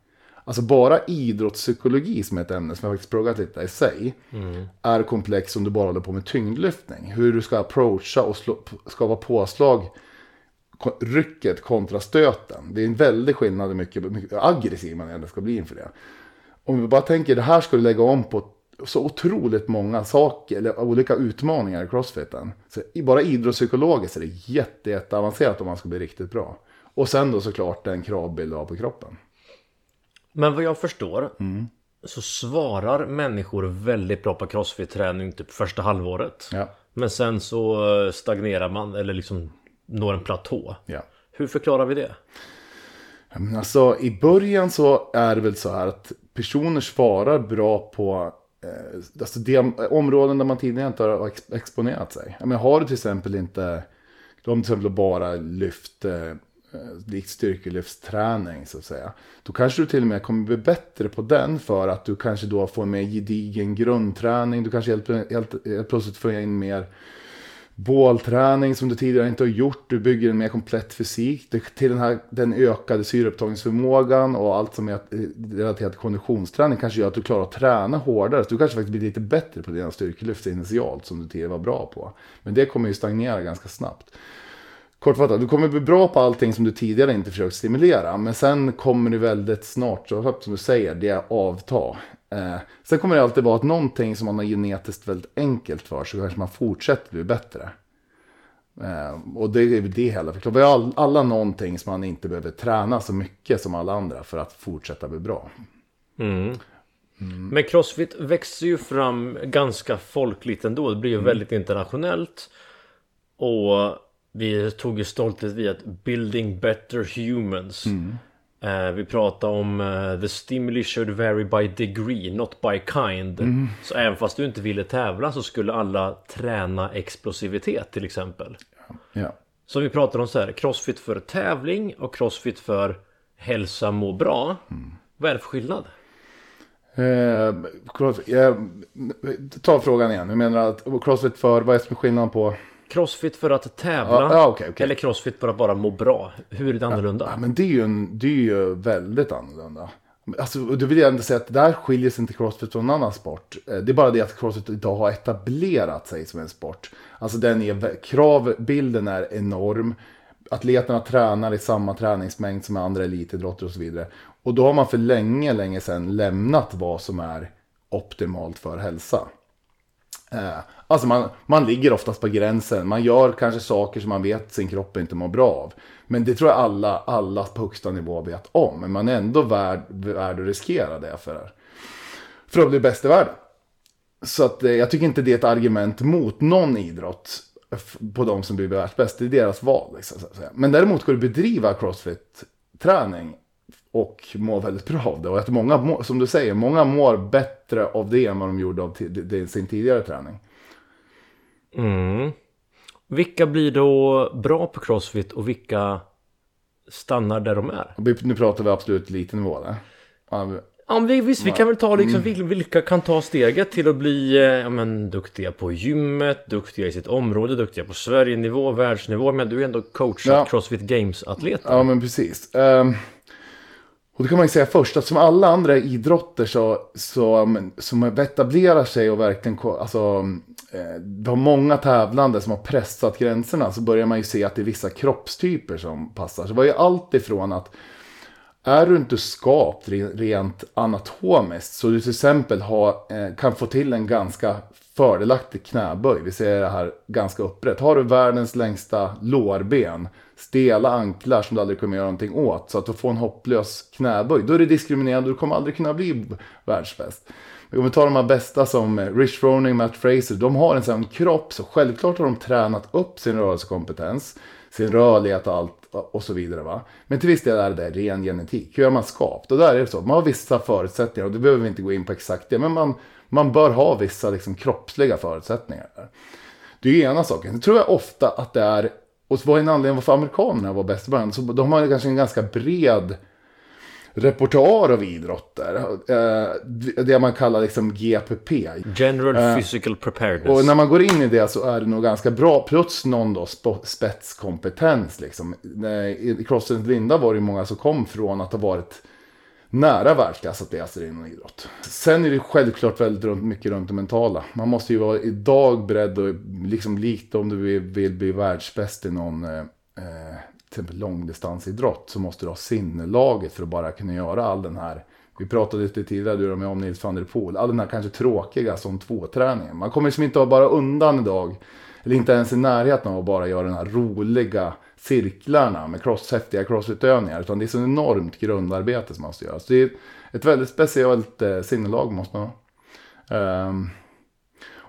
Alltså bara idrottspsykologi som är ett ämne som jag faktiskt pluggat lite i sig. Är komplex om du bara håller på med tyngdlyftning. Hur du ska approacha och slå, skapa påslag. Rycket kontra stöten. Det är en väldig skillnad hur mycket, mycket aggressiv man ändå ska bli inför det. Om vi bara tänker det här ska du lägga om på så otroligt många saker, eller olika utmaningar i crossfiten. Så bara idrottspsykologiskt är det jätte, jätte avancerat om man ska bli riktigt bra. Och sen då såklart den kravbild du har på kroppen. Men vad jag förstår så svarar människor väldigt bra på crossfit-träning typ första halvåret. Ja, Men sen så eh, stagnerar man eller liksom når en platå. ja. Hur förklarar vi det? Alltså i början så är det väl så här att personer svarar bra på eh, alltså de områden där man tidigare inte har ex- exponerat sig. Ja, Men har du till exempel inte, om till exempel bara lyft, eh, Eh, ditt likt styrkelyftsträning så att säga. Då kanske du till och med kommer bli bättre på den för att du kanske då får en mer gedigen grundträning. Du kanske helt, helt, helt plötsligt får in mer bålträning som du tidigare inte har gjort. Du bygger en mer komplett fysik. Till den, här, den ökade syreupptagningsförmågan och allt som är eh, relaterat till konditionsträning kanske gör att du klarar att träna hårdare. Så du kanske faktiskt blir lite bättre på dina styrkelyft initialt som du tidigare var bra på. Men det kommer ju stagnera ganska snabbt. Kortfattat, du kommer bli bra på allting som du tidigare inte försökt stimulera. Men sen kommer det väldigt snart, så som du säger, det avta. Eh, sen kommer det alltid vara att någonting som man har genetiskt väldigt enkelt för så kanske man fortsätter bli bättre. Eh, och det är det hela förklarar. Vi har all, alla någonting som man inte behöver träna så mycket som alla andra för att fortsätta bli bra. Men crossfit växer ju fram ganska folkligt ändå. Det blir ju väldigt internationellt. Och vi tog ju stolthet vid att building better humans. Eh, vi pratade om eh, the stimuli should vary by degree, not by kind. Så även fast du inte ville tävla så skulle alla träna explosivitet till exempel. Ja. Så vi pratar om så här, crossfit för tävling och crossfit för hälsa, må bra. Vad är det för skillnad? Eh, cross, jag, ta frågan igen. Jag menar att crossfit för, vad är som är skillnaden på? Crossfit för att tävla Ja, ja, okej, okej. eller crossfit för att bara må bra? Hur är det annorlunda? Ja, men det är ju, en, det är ju väldigt annorlunda. Alltså, då vill jag ändå säga att där skiljer sig inte Crossfit från annan sport. Eh, Det är bara det att Crossfit idag har etablerat sig som en sport. Alltså den är, kravbilden är enorm. Atleterna tränar i samma träningsmängd som andra elitidrotter och så vidare. Och då har man för länge, länge sedan lämnat vad som är optimalt för hälsa. Eh, alltså man, man ligger oftast på gränsen. Man gör kanske saker som man vet sin kropp inte mår bra av. Men det tror jag alla, alla på högsta nivå vet om. Men man är ändå värd, värd att riskera det för, för att bli bäst i världen. Så att, eh, jag tycker inte det är ett argument mot någon idrott på de som blir världsbäst. Det är deras val. Liksom, så att säga. Men däremot går det att bedriva crossfit-träning och må väldigt bra av det. Och att många, må- som du säger, många mår bättre av det än vad de gjorde av sin tidigare träning. Mm. Vilka blir då bra på crossfit och vilka stannar där de är? Nu pratar vi absolut liten nivå. Där. Ja, vi- visst, vi kan väl ta liksom vil- vilka kan ta steget till att bli eh, ja, men, duktiga på gymmet, duktiga i sitt område, duktiga på Sverigenivå, världsnivå. Men du är ändå coachad Ja. Crossfit Games-atlet. Ja, men precis. Ehm, och då kan man ju säga först att som alla andra idrotter så, så som etablerar sig och verkligen, alltså, eh, det har många tävlande som har pressat gränserna så börjar man ju se att det är vissa kroppstyper som passar. Så det var ju allt ifrån att är du inte skapt rent anatomiskt så du till exempel har, eh, kan få till en ganska fördelaktig knäböj. Vi ser det här ganska upprätt. Har du världens längsta lårben, stela anklar som du aldrig kommer göra någonting åt. Så att du får en hopplös knäböj. Då är det diskriminerande och du kommer aldrig kunna bli världsbäst. Men om vi tar de här bästa som eh, Rich Froning, Matt Fraser. De har en sån kropp så självklart har de tränat upp sin rörelsekompetens. Sin rörlighet och allt och så vidare. Va? Men till viss del är det ren genetik. Hur är man skapt? Och där är det så. Man har vissa förutsättningar och det behöver vi inte gå in på exakt det. Men man, man bör ha vissa liksom, kroppsliga förutsättningar. Det är ju ena saken. Sen tror jag ofta att det är, och vad är en anledning varför amerikanerna var bäst i världen? Så de har kanske en ganska bred repertoar av idrotter. Eh, det man kallar liksom GPP. General Physical Preparedness. Och när man går in i det så är det nog ganska bra. Plus någon då sp- spetskompetens liksom. Nej, I Crossfit Linda var det många som kom från att ha varit nära världsklass att bli astrid inom idrott. Sen är det självklart väldigt runt, mycket runt det mentala. Man måste ju vara idag beredd och liksom likt om du vill, vill bli världsbäst i någon eh, eh, till exempel långdistansidrott så måste du ha sinnelaget för att bara kunna göra all den här vi pratade lite tidigare du och jag om Nils van der Poel. All den här kanske tråkiga som tvåträningen. Man kommer liksom inte att bara undan idag. Eller inte ens i närheten av att bara göra de här roliga cirklarna med cross, häftiga crossutövningar. Utan det är så enormt grundarbete som måste göras. Det är ett väldigt speciellt eh, sinnelag måste man ha. Um,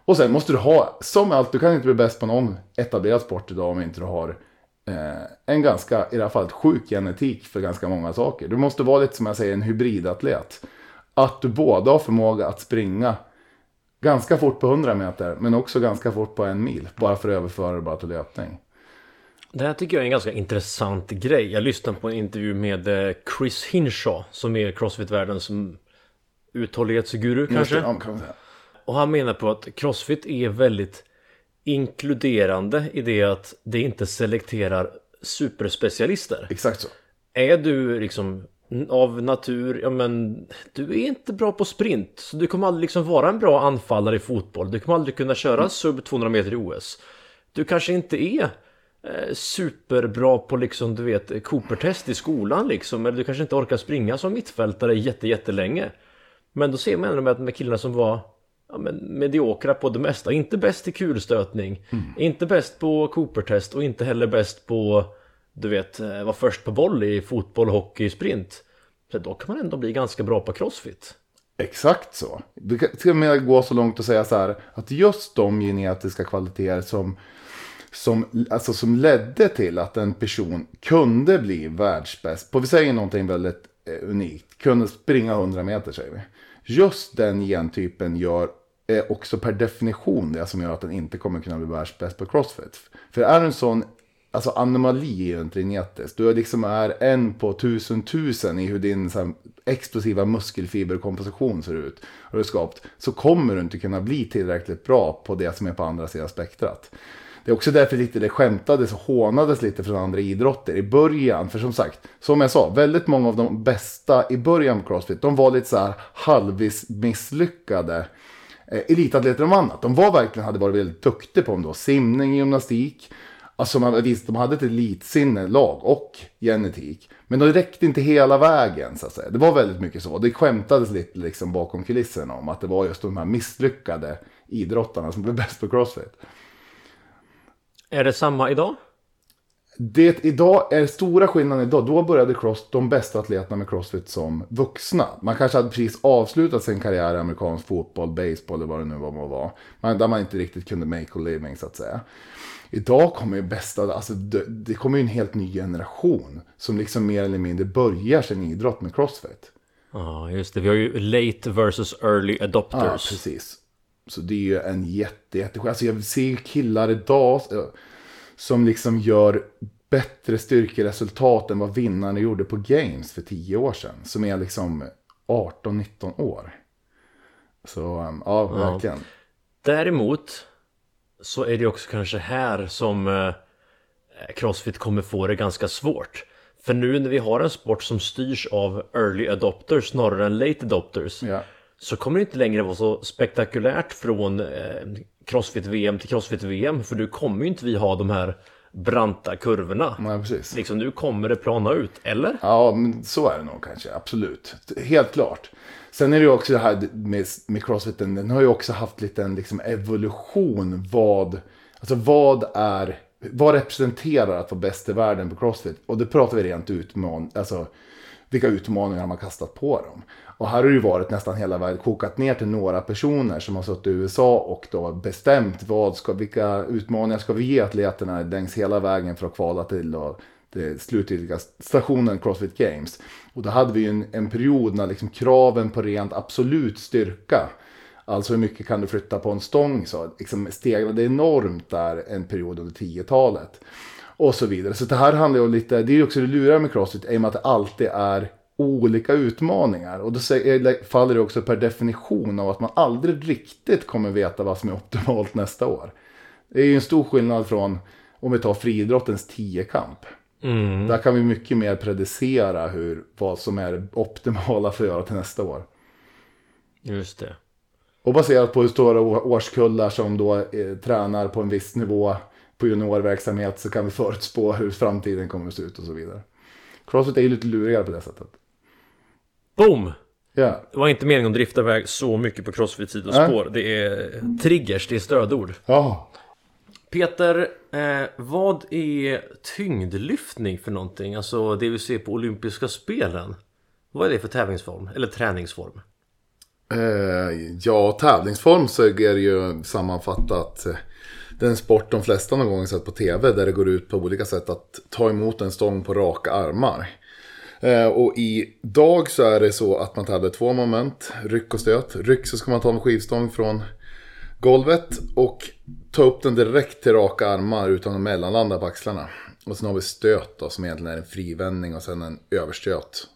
och sen måste du ha, som allt, du kan inte bli bäst på någon etablerad sport idag om inte du har eh, en ganska, i det här fallet, sjuk genetik för ganska många saker. Du måste vara lite som jag säger en hybridatlet. Att du både har förmåga att springa ganska fort på 100 meter men också ganska fort på en mil. Bara för att överföra det bara till löpning. Det här tycker jag är en ganska intressant grej. Jag lyssnade på en intervju med eh, Chris Hinshaw som är Crossfit-världens uthållighetsguru kanske. Ja, kan. Och han menar på att Crossfit är väldigt inkluderande i det att det inte selekterar superspecialister. Exakt så. Är du liksom av natur, ja men du är inte bra på sprint. Så du kommer aldrig liksom vara en bra anfallare i fotboll. Du kommer aldrig kunna köra sub 200 meter i OS. Du kanske inte är eh, superbra på liksom du vet Cooper-test i skolan liksom. Eller du kanske inte orkar springa som mittfältare jätte, jättelänge. Men då ser man ändå med, med killarna som var ja, men mediokra på det mesta. Inte bäst i kulstötning. Inte bäst på Cooper-test och inte heller bäst på du vet, eh, var vara först på boll i fotboll, hockey, sprint. Så då kan man ändå bli ganska bra på crossfit. Exakt så. Du kan till och med gå så långt och säga så här att just de genetiska kvaliteter som, som, alltså som ledde till att en person kunde bli världsbäst på, vi säger någonting väldigt eh, unikt, kunde springa 100 meter säger vi. Just den gentypen gör är också per definition det som gör att den inte kommer kunna bli världsbäst på crossfit. För är du en sån Alltså anomali är ju inte genetiskt. Du är liksom är en på tusen tusen i hur din så här, explosiva muskelfiberkomposition ser ut. Och du skapat. Så kommer du inte kunna bli tillräckligt bra på det som är på andra sidan spektrat. Det är också därför lite det skämtades och hånades lite från andra idrotter i början. För som sagt, som jag sa, väldigt många av de bästa i början på Crossfit, de var lite så här halvvis misslyckade eh, elitatleter om annat. De var verkligen, hade varit väldigt duktiga på om det var simning, gymnastik. Alltså man, visst, de hade ett elitsinne, lag och genetik. Men de räckte inte hela vägen så att säga. Det var väldigt mycket så. Det skämtades lite liksom bakom kulisserna om att det var just de här misslyckade idrottarna som blev bäst på crossfit. Är det samma idag? Det idag är stora skillnaden idag. Då började cross, de bästa atleterna med crossfit som vuxna. Man kanske hade precis avslutat sin karriär i amerikansk fotboll, baseball eller vad det nu var. var. Man, där man inte riktigt kunde make a living så att säga. Idag kommer ju bästa, alltså det, det kommer ju en helt ny generation. Som liksom mer eller mindre börjar sin idrott med crossfit. Ja, just det. Vi har ju late versus early adopters. Ja, precis. Så det är ju en jätte, jätte Alltså jag ser killar idag som liksom gör bättre styrkeresultat än vad vinnarna gjorde på Games för tio år sedan. Som är liksom 18-19 år. Så um, ja, verkligen. Ja. Däremot så är det också kanske här som eh, Crossfit kommer få det ganska svårt. För nu när vi har en sport som styrs av early adopters snarare än late adopters. Ja. Så kommer det inte längre vara så spektakulärt från eh, Crossfit-VM till Crossfit-VM. För nu kommer ju inte vi ha de här branta kurvorna. Nej, precis. Liksom nu kommer det plana ut, eller? Ja, men så är det nog kanske. Absolut. Helt klart. Sen är det ju också det här med, med crossfiten. Den har ju också haft lite en liksom evolution. Vad, alltså vad är, vad representerar att vara bäst i världen på crossfit? Och det pratar vi rent utman, alltså vilka utmaningar man kastat på dem. Och här har det ju varit nästan hela vägen kokat ner till några personer som har suttit i USA och då bestämt vad ska, vilka utmaningar ska vi ge atleterna längs hela vägen för att kvala till då, det slutgiltiga stationen Crossfit Games. Och då hade vi ju en, en period när liksom kraven på rent absolut styrka Alltså hur mycket kan du flytta på en stång? Så liksom stegrade enormt där en period under 10-talet. Och så vidare. Så det här handlar ju om lite, det är ju också det luriga med Crossfit i och med att det alltid är olika utmaningar. Och då faller det också per definition av att man aldrig riktigt kommer veta vad som är optimalt nästa år. Det är ju en stor skillnad från om vi tar friidrottens tiokamp. Mm. Där kan vi mycket mer predicera hur, vad som är optimala för att göra till nästa år. Just det. Och baserat på hur stora årskullar som då eh, tränar på en viss nivå på juniorverksamhet så kan vi förutspå hur framtiden kommer att se ut och så vidare. Crossfit är ju lite lurigare på det sättet. Boom! Yeah. Det var inte meningen att drifta iväg så mycket på crossfit sidospår. Äh? Det är triggers, det är stödord. Ja. Peter, eh, vad är tyngdlyftning för någonting? Alltså det vi ser på olympiska spelen. Vad är det för tävlingsform? Eller träningsform? Eh, ja, tävlingsform så är det ju sammanfattat eh, den sport de flesta någon gång sett på tv. Där det går ut på olika sätt att ta emot en stång på raka armar. Eh, och idag så är det så att man hade två moment, ryck och stöt. Ryck så ska man ta en skivstång från golvet och ta upp den direkt till raka armar utan att mellanlanda på axlarna. Och sen har vi stöt då, som egentligen är en frivändning och sen en överstöt.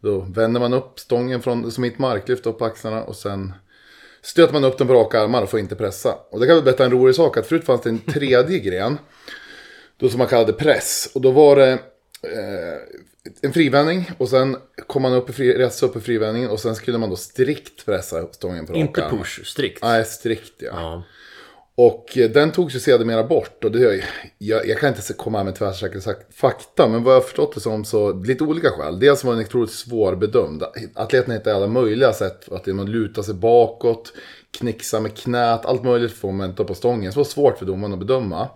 Då vänder man upp stången från, som ett marklyft upp på axlarna och sen stöter man upp den på raka armar och får inte pressa. Och det kan väl berätta en rolig sak att förut fanns det en tredje gren. Då som man kallade press. Och då var det eh, en frivändning och sen kom man upp i fri, resa upp i frivändningen och sen skulle man då strikt pressa stången på raka Inte push, strikt. Nej, strikt ja. ja. Och eh, den togs ju sedermera bort. Och det, jag, jag kan inte komma med tvärsäker fakta. Men vad jag har förstått det som så, lite olika skäl. Dels var den otroligt svårbedömd. Atleten hittade alla möjliga sätt. Att man lutar sig bakåt, knixa med knät, allt möjligt för att momenta på stången. Så det var svårt för domaren att bedöma.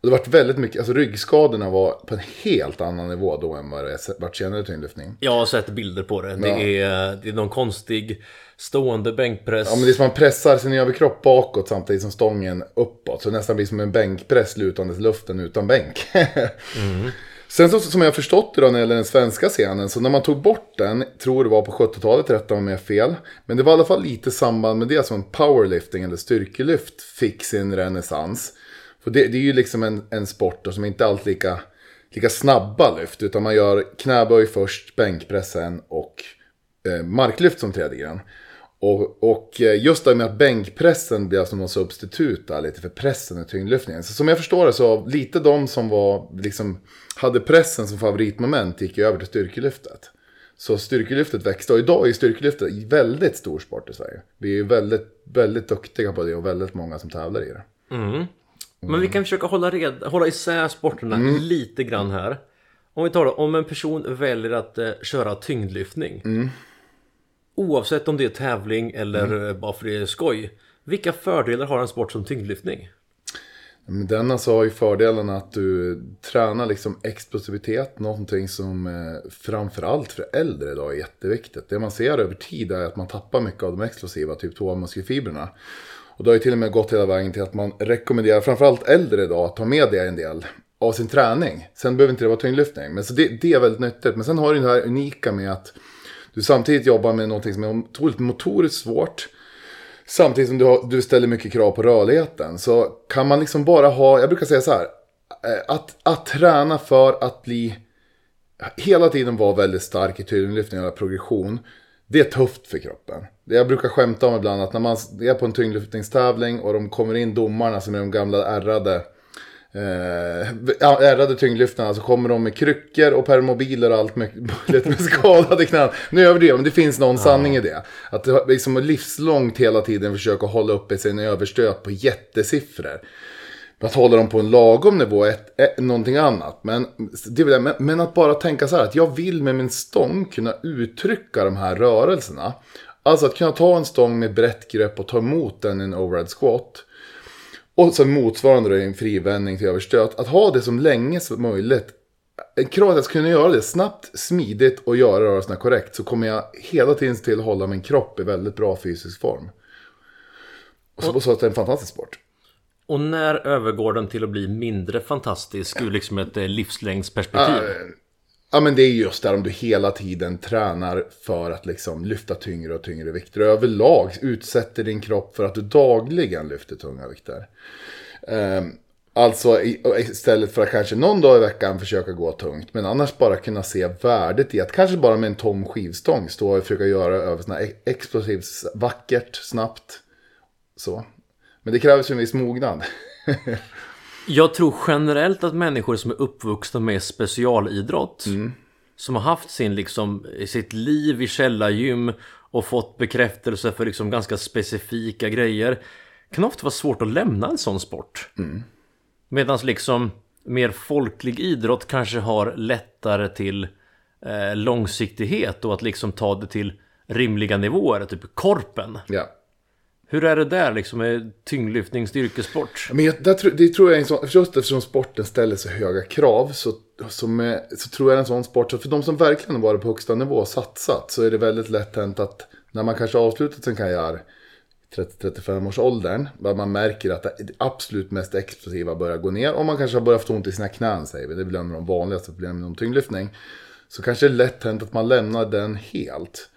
Och det var väldigt mycket, alltså ryggskadorna var på en helt annan nivå då än vad det varit senare tyngdlyftning. Jag har sett bilder på det. Det, ja. är, det är någon konstig stående bänkpress. Ja men det är som man pressar sin överkropp bakåt samtidigt som stången uppåt. Så det nästan blir som en bänkpress lutandes luften utan bänk. mm. Sen så, som jag förstått det då när det gäller den svenska scenen, så när man tog bort den, tror det var på 70-talet, rätta mig med fel. Men det var i alla fall lite samband med det som powerlifting eller styrkelyft fick sin renässans. För det, det, är ju liksom en, en sport då, som inte alltid är lika, lika snabba lyft. Utan man gör knäböj först, bänkpress sen och eh, marklyft som tredje gren. Och, och eh, just det med att bänkpressen blir som någon substitut där, lite för pressen i tyngdlyftningen. Så som jag förstår det så lite de som var, liksom, hade pressen som favoritmoment gick ju över till styrkelyftet. Så styrkelyftet växte och idag är styrkelyftet väldigt stor sport i Sverige. Vi är väldigt, väldigt duktiga på det och väldigt många som tävlar i det. Mm. Men vi kan försöka hålla, red, hålla isär sporterna Mm. lite grann här. Om vi tar det, om en person väljer att eh, köra tyngdlyftning. Mm. Oavsett om det är tävling eller Mm. eh, bara för det är skoj. Vilka fördelar har en sport som tyngdlyftning? Men den alltså har ju fördelen att du tränar liksom explosivitet, någonting som eh, framförallt för äldre idag är jätteviktigt. Det man ser över tid är att man tappar mycket av de explosiva typ 2-muskelfibrerna. Och det har ju till och med gått hela vägen till att man rekommenderar framförallt äldre idag att ta med det en del av sin träning. Sen behöver inte det vara tyngdlyftning, men så det, det är väldigt nyttigt. Men sen har du det här unika med att du samtidigt jobbar med någonting som är otroligt motoriskt svårt. Samtidigt som du, har, du ställer mycket krav på rörligheten. Så kan man liksom bara ha, jag brukar säga så här. Eh, att, att träna för att bli, hela tiden vara väldigt stark i tyngdlyftning och progression. Det är tufft för kroppen. Jag brukar skämta om ibland att när man är på en tyngdlyftningstävling och de kommer in domarna som är de gamla ärrade Eh, ja, ärrade tyngdlyftarna så kommer de med kryckor och permobiler och allt möjligt med skadade knän. Nu överdriver jag, men det finns någon sanning i det. Att det liksom är livslångt hela tiden försöka hålla uppe sin överstöt på jättesiffror. Att hålla dem på en lagom nivå är ett, är någonting annat. Men, det vill jag, men, men att bara tänka så här att jag vill med min stång kunna uttrycka de här rörelserna. Alltså att kunna ta en stång med brett grepp och ta emot den i en overhead squat. Och sen motsvarande då i en frivändning till överstöt. Att ha det som länge som möjligt. Kravet att jag ska kunna göra det snabbt, smidigt och göra rörelserna korrekt. Så kommer jag hela tiden se till att hålla min kropp i väldigt bra fysisk form. Och så, och så att det är en fantastisk sport. Och när övergår den till att bli mindre fantastisk ur liksom ett eh, livslängdsperspektiv? Ja men det är just där om du hela tiden tränar för att liksom lyfta tyngre och tyngre vikter. Och överlag utsätter din kropp för att du dagligen lyfter tunga vikter. Um, alltså istället för att kanske någon dag i veckan försöka gå tungt. Men annars bara kunna se värdet i att kanske bara med en tom skivstång stå och försöka göra över sådana explosivt, vackert, snabbt. Så. Men det krävs ju en viss mognad. Jag tror generellt att människor som är uppvuxna med specialidrott Som har haft sin liksom, sitt liv i källargym Och fått bekräftelse för liksom ganska specifika grejer Kan ofta vara svårt att lämna en sån sport Medan liksom mer folklig idrott kanske har lättare till eh, långsiktighet och att liksom ta det till rimliga nivåer, typ korpen. ja. Hur är det där liksom med tyngdlyftning, styrkesport? Men jag, där, det tror jag är en sån, just eftersom sporten ställer så höga krav så, som är, så tror jag det är en sån sport, så för de som verkligen har varit på högsta nivå och satsat så är det väldigt lätt hänt att när man kanske avslutat sin karriär 30-35 års åldern, där man märker att det absolut mest explosiva börjar gå ner Om man kanske har börjat få ont i sina knän säger vi, det är väl en av de vanligaste problemen inom tyngdlyftning. Så kanske det är lätt hänt att man lämnar den helt.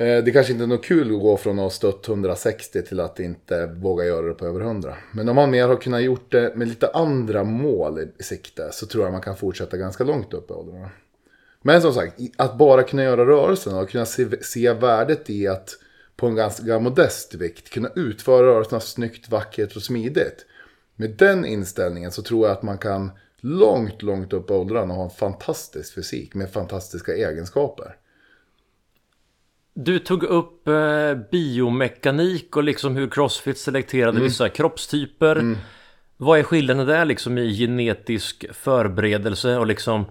Eh, det kanske inte är något kul att gå från att ha stött 160 till att inte våga göra det på över 100. Men om man mer har kunnat gjort det med lite andra mål i sikte så tror jag man kan fortsätta ganska långt upp i åldrarna. Men som sagt, att bara kunna göra rörelserna och kunna se, se värdet i att på en ganska modest vikt kunna utföra rörelserna snyggt, vackert och smidigt. Med den inställningen så tror jag att man kan långt, långt upp i åldrarna ha en fantastisk fysik med fantastiska egenskaper. Du tog upp eh, biomekanik och liksom hur Crossfit selekterade vissa kroppstyper. Vad är skillnaden där liksom i genetisk förberedelse och liksom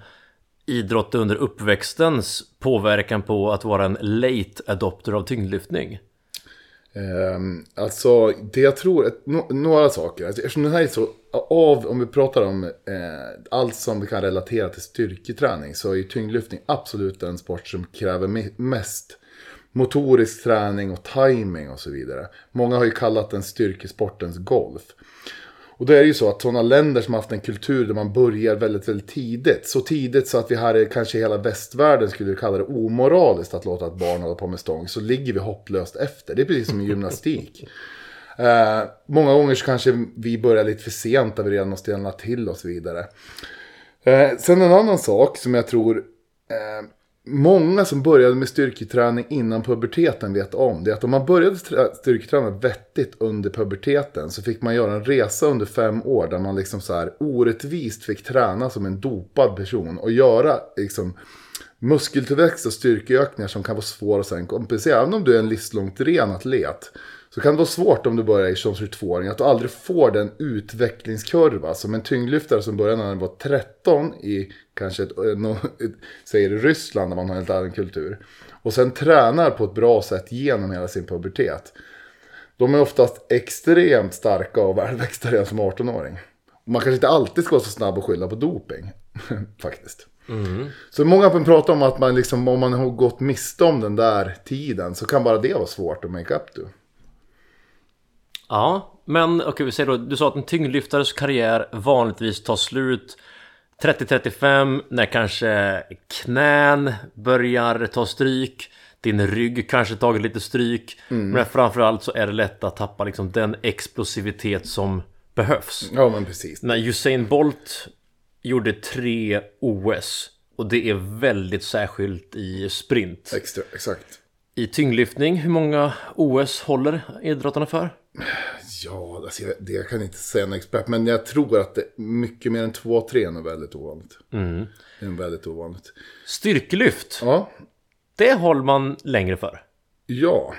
idrott under uppväxtens påverkan på att vara en late adopter av tyngdlyftning? Um, alltså, det jag tror, ett, no, några saker. Alltså, eftersom den här är så, av, om vi pratar om eh, allt som vi kan relatera till styrketräning, så är ju tyngdlyftning absolut en sport som kräver me- mest motorisk träning och timing och så vidare. Många har ju kallat den styrkesportens golf. Och då är det ju så att sådana länder som har haft en kultur där man börjar väldigt, väldigt tidigt. Så tidigt så att vi här i kanske hela västvärlden skulle kalla det omoraliskt att låta ett barn hålla på med stång. Så ligger vi hopplöst efter. Det är precis som i gymnastik. Eh, många gånger så kanske vi börjar lite för sent där vi redan måste stelna till och så vidare. Eh, sen en annan sak som jag tror eh, många som började med styrketräning innan puberteten vet om. Det är att om man började styrketräna vettigt under puberteten så fick man göra en resa under fem år där man liksom så här orättvist fick träna som en dopad person och göra liksom muskeltillväxt och styrkeökningar som kan vara svåra att sen kompensera. Även om du är en livslångt ren atlet så kan det vara svårt om du börjar i som 22-åring att du aldrig får den utvecklingskurva som en tyngdlyftare som började när han var 13 i kanske ett, eh, ett, säger Ryssland där man har en helt annan kultur. Och sen tränar på ett bra sätt genom hela sin pubertet. De är oftast extremt starka och välväxta redan som 18-åring. Och Man kanske inte alltid ska vara så snabb och skylla på doping. Faktiskt. Så många pratar om att man liksom, om man har gått miste om den där tiden så kan bara det vara svårt att make up to. Ja, men okej vi säger då, du sa att en tyngdlyftares karriär vanligtvis tar slut 30-35 när kanske knän börjar ta stryk Din rygg kanske tagit lite stryk Men framförallt så är det lätt att tappa liksom den explosivitet som behövs Ja men precis. När Usain Bolt gjorde tre OS Och det är väldigt särskilt i sprint Extra, exakt. I tyngdlyftning, hur många OS håller idrottarna för? Ja, alltså, det jag kan inte säga en expert. Men jag tror att det, mycket mer än två, tre är nog väldigt ovanligt. Det är väldigt ovanligt. Styrkelyft, Ja, det håller man längre för. ja.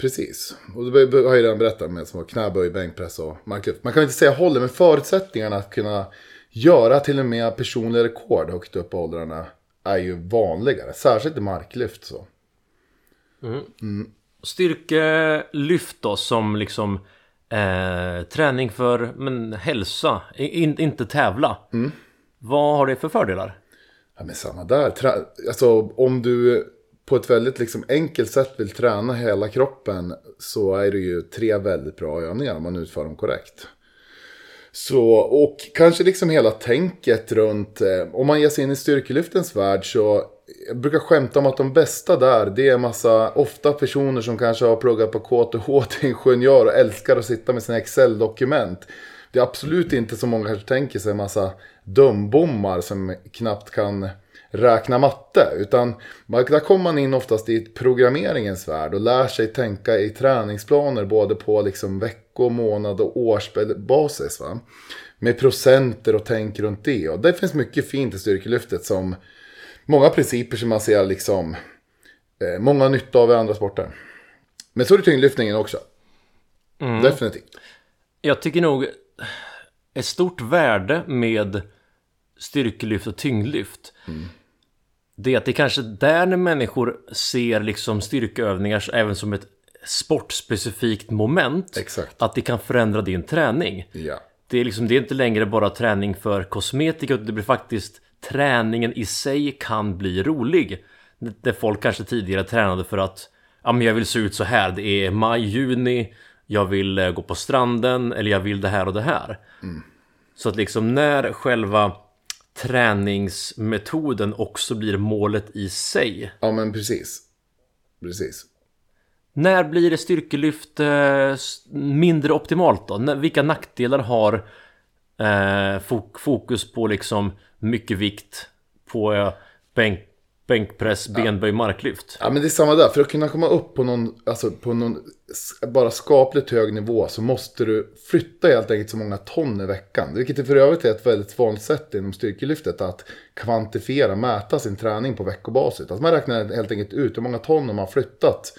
Precis. Och det har jag redan berättat med som var knäböj, bänkpress och marklyft. Man kan inte säga håller, men förutsättningarna att kunna göra till och med personliga rekord högt upp i åldrarna är ju vanligare. Särskilt i marklyft så. Styrkelyft då som liksom eh, träning för men, hälsa, in, inte tävla. Vad har det för fördelar? Ja, men samma där. Trä- alltså, om du på ett väldigt liksom, enkelt sätt vill träna hela kroppen så är det ju tre väldigt bra övningar om man utför dem korrekt. Så, och kanske liksom hela tänket runt, eh, om man ger sig in i styrkelyftens värld så, jag brukar skämta om att de bästa där, det är massa, ofta personer som kanske har pluggat på KTH till ingenjör och älskar att sitta med sina Excel-dokument. Det är absolut inte som många kanske tänker sig, en massa dumbommar som knappt kan räkna matte. Utan där kommer man in oftast i programmeringens värld och lär sig tänka i träningsplaner både på liksom vecko, månad och årsbasis. Va? Med procenter och tänk runt det. Och det finns mycket fint i styrkelyftet som många principer som man ser liksom eh, många nytta av i andra sporter. Men så är det tyngdlyftningen också. Definitivt. Jag tycker nog ett stort värde med styrkelyft och tyngdlyft Det är att det är kanske där när människor ser liksom styrkeövningar även som ett sportspecifikt moment Exakt. Att det kan förändra din träning Ja. Det är, liksom, det är inte längre bara träning för kosmetika utan det blir faktiskt Träningen i sig kan bli rolig Där folk kanske tidigare tränade för att Ja men jag vill se ut så här Det är maj, juni Jag vill eh, gå på stranden Eller jag vill det här och det här Så att liksom när själva Träningsmetoden också blir målet i sig ja, men precis. Precis. När blir det styrkelyft eh, mindre optimalt då? Vilka nackdelar har eh, fok- fokus på liksom mycket vikt på eh, bänk, bänkpress, benböj, marklyft? Ja men det är samma där. För att kunna komma upp på någon, alltså på någon bara skapligt hög nivå så måste du flytta helt enkelt så många ton i veckan. Vilket är för övrigt är ett väldigt vanligt sätt inom styrkelyftet att kvantifiera, mäta sin träning på veckobasis. Alltså man räknar helt enkelt ut hur många ton man har flyttat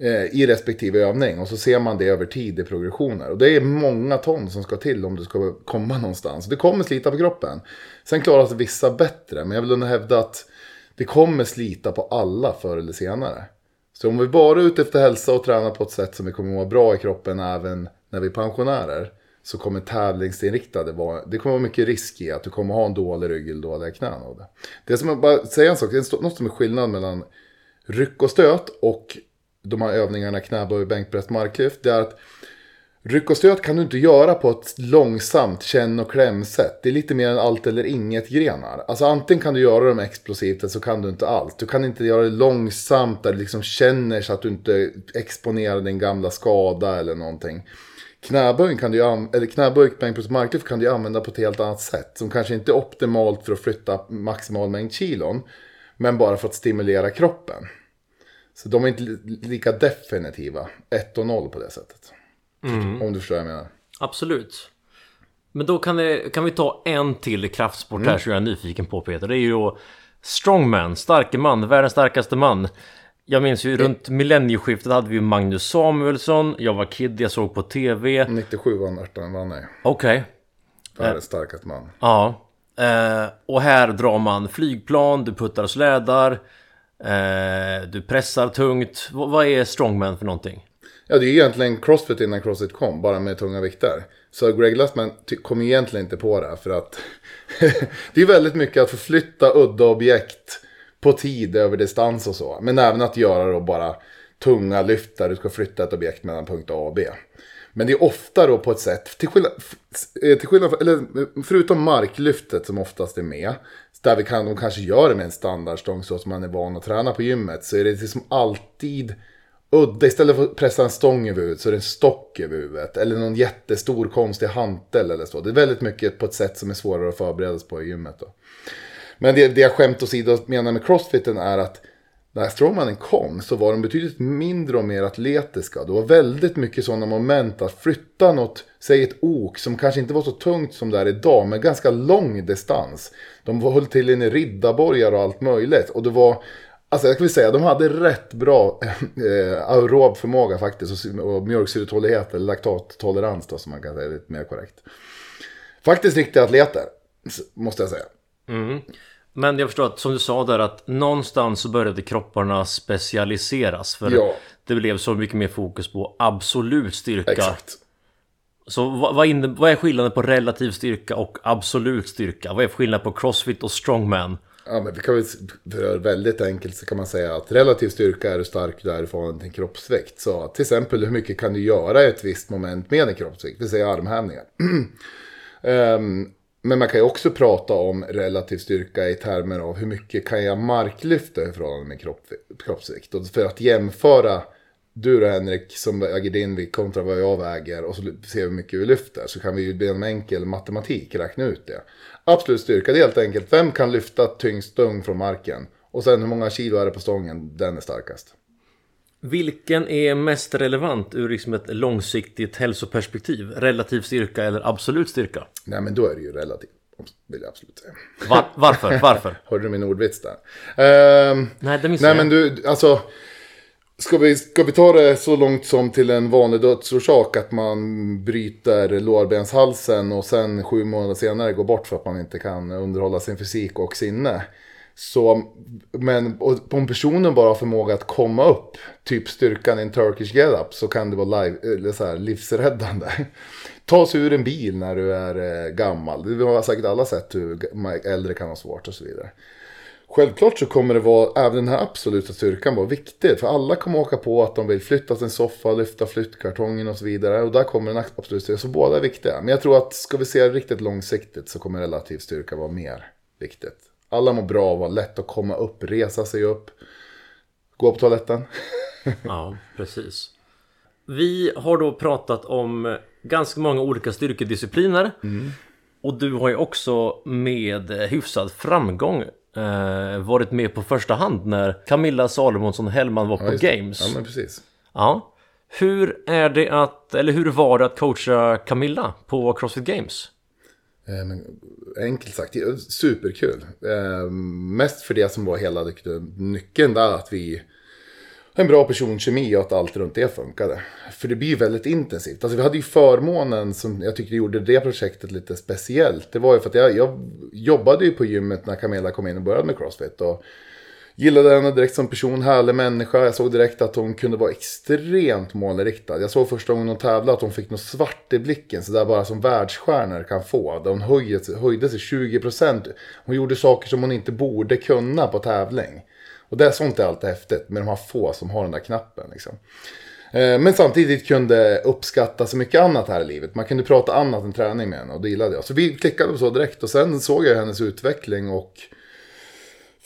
Eh, i respektive övning. Och så ser man det över tid i progressioner. Och det är många ton som ska till om du ska komma någonstans. Det kommer slita på kroppen. Sen klarar sig vissa bättre. Men jag vill ändå hävda att det kommer slita på alla förr eller senare. Så om vi bara är ute efter hälsa och tränar på ett sätt som vi kommer må bra i kroppen även när vi är pensionärer. Så kommer tävlingsinriktade vara, det kommer vara mycket risk i att du kommer ha en dålig rygg eller dåliga knän av det. Det är som att bara säga en sak, det är något som är skillnad mellan ryck och stöt och de här övningarna knäböj, bänkpress, marklyft. Det är att ryck och stöt kan du inte göra på ett långsamt känn och klämsätt. Det är lite mer än allt eller inget grenar. Alltså antingen kan du göra dem explosivt eller så kan du inte allt. Du kan inte göra det långsamt där du liksom känner så att du inte exponerar din gamla skada eller någonting. Knäböj kan du eller knäböj, bänkpress, marklyft kan du använda på ett helt annat sätt. Som kanske inte är optimalt för att flytta maximal mängd kilon. Men bara för att stimulera kroppen. Så de är inte li- lika definitiva. 1 och 0 på det sättet. Om du förstår vad jag menar. Absolut. Men då kan, det, kan vi ta en till kraftsport här som jag är nyfiken på Peter. Det är ju Strongman, starke man, världens starkaste man. Jag minns ju runt millennieskiftet hade vi Magnus Samuelsson. Jag var kid, jag såg på TV. 97 var Örtan vann nej. Okej. Världens starkaste man. Ja. Eh, och här drar man flygplan, du puttar slädar. Eh, du pressar tungt. V- vad är Strongman för någonting? Ja, det är egentligen Crossfit innan Crossfit kom, bara med tunga vikter. Så Greg Glassman kom egentligen inte på det, för att det är väldigt mycket att förflytta udda objekt på tid över distans och så. Men även att göra då bara tunga lyft där du ska flytta ett objekt mellan punkt A och B. Men det är ofta då på ett sätt, till skillnad, eh, till skillnad eller eh, förutom marklyftet som oftast är med, där vi kan, de kanske gör det med en standardstång så som man är van att träna på gymmet, så är det liksom alltid udda. Istället för att pressa en stång över huvudet så är det en stock över huvudet. Eller någon jättestor konstig hantel eller så. Det är väldigt mycket på ett sätt som är svårare att förbereda sig på i gymmet. Då. Men det, det jag skämt åsido menar med crossfiten är att när strongmannen kom så var de betydligt mindre och mer atletiska. Det var väldigt mycket sådana moment att flytta något, säg ett ok som kanske inte var så tungt som det är idag, men ganska lång distans. De höll till inne i riddarborgar och allt möjligt. Och det var, alltså jag skulle säga, de hade rätt bra eh, aerob förmåga faktiskt. Och, och mjölksyretålighet, eller laktattolerans då som man kan säga lite mer korrekt. Faktiskt riktiga atleter, måste jag säga. Mm. Men jag förstår att som du sa där att någonstans så började kropparna specialiseras. För Ja. det blev så mycket mer fokus på absolut styrka. Exakt. Så vad, vad, inne, vad är skillnaden på relativ styrka och absolut styrka? Vad är skillnaden på crossfit och strongman? Ja, men vi kan väl, väldigt enkelt så kan man säga att relativ styrka är stark du i förhållande till en kroppsvikt. Så till exempel hur mycket kan du göra i ett visst moment med en kroppsvikt, det vill säga armhävningar. Ehm, men man kan ju också prata om relativ styrka i termer av hur mycket kan jag marklyfta i förhållande med kropp, kroppsvikt. Och för att jämföra du då Henrik som väger din vikt kontra vad jag väger och så ser vi hur mycket vi lyfter. Så kan vi ju genom enkel matematik räkna ut det. Absolut styrka, det är helt enkelt vem kan lyfta tyngst stång från marken. Och sen hur många kilo är det på stången, den är starkast. Vilken är mest relevant ur liksom ett långsiktigt hälsoperspektiv? Relativ styrka eller absolut styrka? Nej men då är det ju relativt, vill jag absolut säga. Var, varför? Varför? Hörde du min ordvits där? Ehm, Nej, det missade Nej jag. men du, alltså. Ska vi, ska vi ta det så långt som till en vanlig dödsorsak att man bryter lårbenshalsen och sen sju månader senare går bort för att man inte kan underhålla sin fysik och sinne. Så, men om personen bara har förmåga att komma upp, typ styrkan i en Turkish get-up, så kan det vara live, eller så här, livsräddande. Ta sig ur en bil när du är eh, gammal. Vi har säkert alla sett hur äldre kan ha svårt och så vidare. Självklart så kommer det vara, även den här absoluta styrkan vara viktig. För alla kommer åka på att de vill flytta sin soffa, lyfta flyttkartongen och så vidare. Och där kommer den absoluta styrkan. Så båda är viktiga. Men jag tror att ska vi se det riktigt långsiktigt så kommer relativ styrka vara mer viktigt. Alla mår bra av att lätt att komma upp, resa sig upp, gå på toaletten. Ja, precis. Vi har då pratat om ganska många olika styrkediscipliner. Och du har ju också med hyfsad framgång eh, varit med på första hand när Camilla Salomonsson Hellman var på just det. Games. Ja men precis. Ja. Hur är det att, eller hur var det att coacha Camilla på Crossfit Games? Eh, enkelt sagt, superkul. Eh, mest för det som var hela nyckeln där, att vi en bra personkemi och att allt runt det funkade. För det blir ju väldigt intensivt. Alltså vi hade ju förmånen som jag tyckte gjorde det projektet lite speciellt. Det var ju för att jag, jag jobbade ju på gymmet när Camilla kom in och började med Crossfit. Och gillade henne direkt som person, härlig människa. Jag såg direkt att hon kunde vara extremt målriktad. Jag såg första gången hon tävlade att hon fick något svart i blicken. Så där bara som världsstjärnor kan få. Där hon höjde, höjde sig 20%. Hon gjorde saker som hon inte borde kunna på tävling. Och det är sånt är alltid häftigt med de här få som har den där knappen. Liksom. Eh, men samtidigt kunde uppskatta så mycket annat här i livet. Man kunde prata annat än träning med henne och det gillade jag. Så vi klickade på så direkt och sen såg jag hennes utveckling och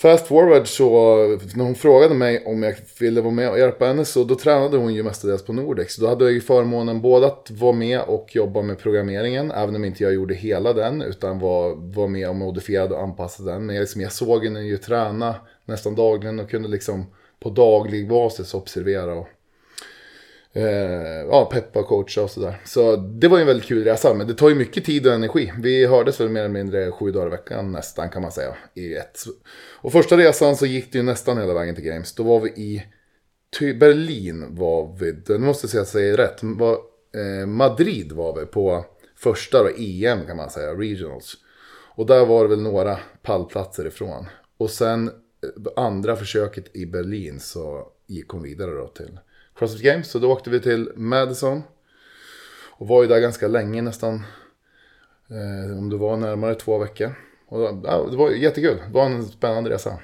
Fast forward så, när hon frågade mig om jag ville vara med och hjälpa henne så då tränade hon ju mestadels på Nordex. Då hade jag ju förmånen både att vara med och jobba med programmeringen, även om inte jag gjorde hela den, utan var, var med och modifierade och anpassade den. Men jag, liksom, jag såg henne ju träna nästan dagligen och kunde liksom på daglig basis observera och eh, ja, peppa och coacha och sådär. Så det var ju en väldigt kul resa, men det tar ju mycket tid och energi. Vi hördes väl mer eller mindre sju dagar i veckan nästan kan man säga. I ett. Och första resan så gick det ju nästan hela vägen till Games. Då var vi i Ty Berlin var vi, nu måste jag säga att jag säger rätt. Var, eh, Madrid var vi på första då, EM kan man säga, Regionals. Och där var det väl några pallplatser ifrån. Och sen eh, andra försöket i Berlin så gick hon vidare då till Crossfit Games. Så då åkte vi till Madison. Och var ju där ganska länge nästan. Eh, om det var närmare två veckor. Och ja, det var jättekul. Det var en spännande resa.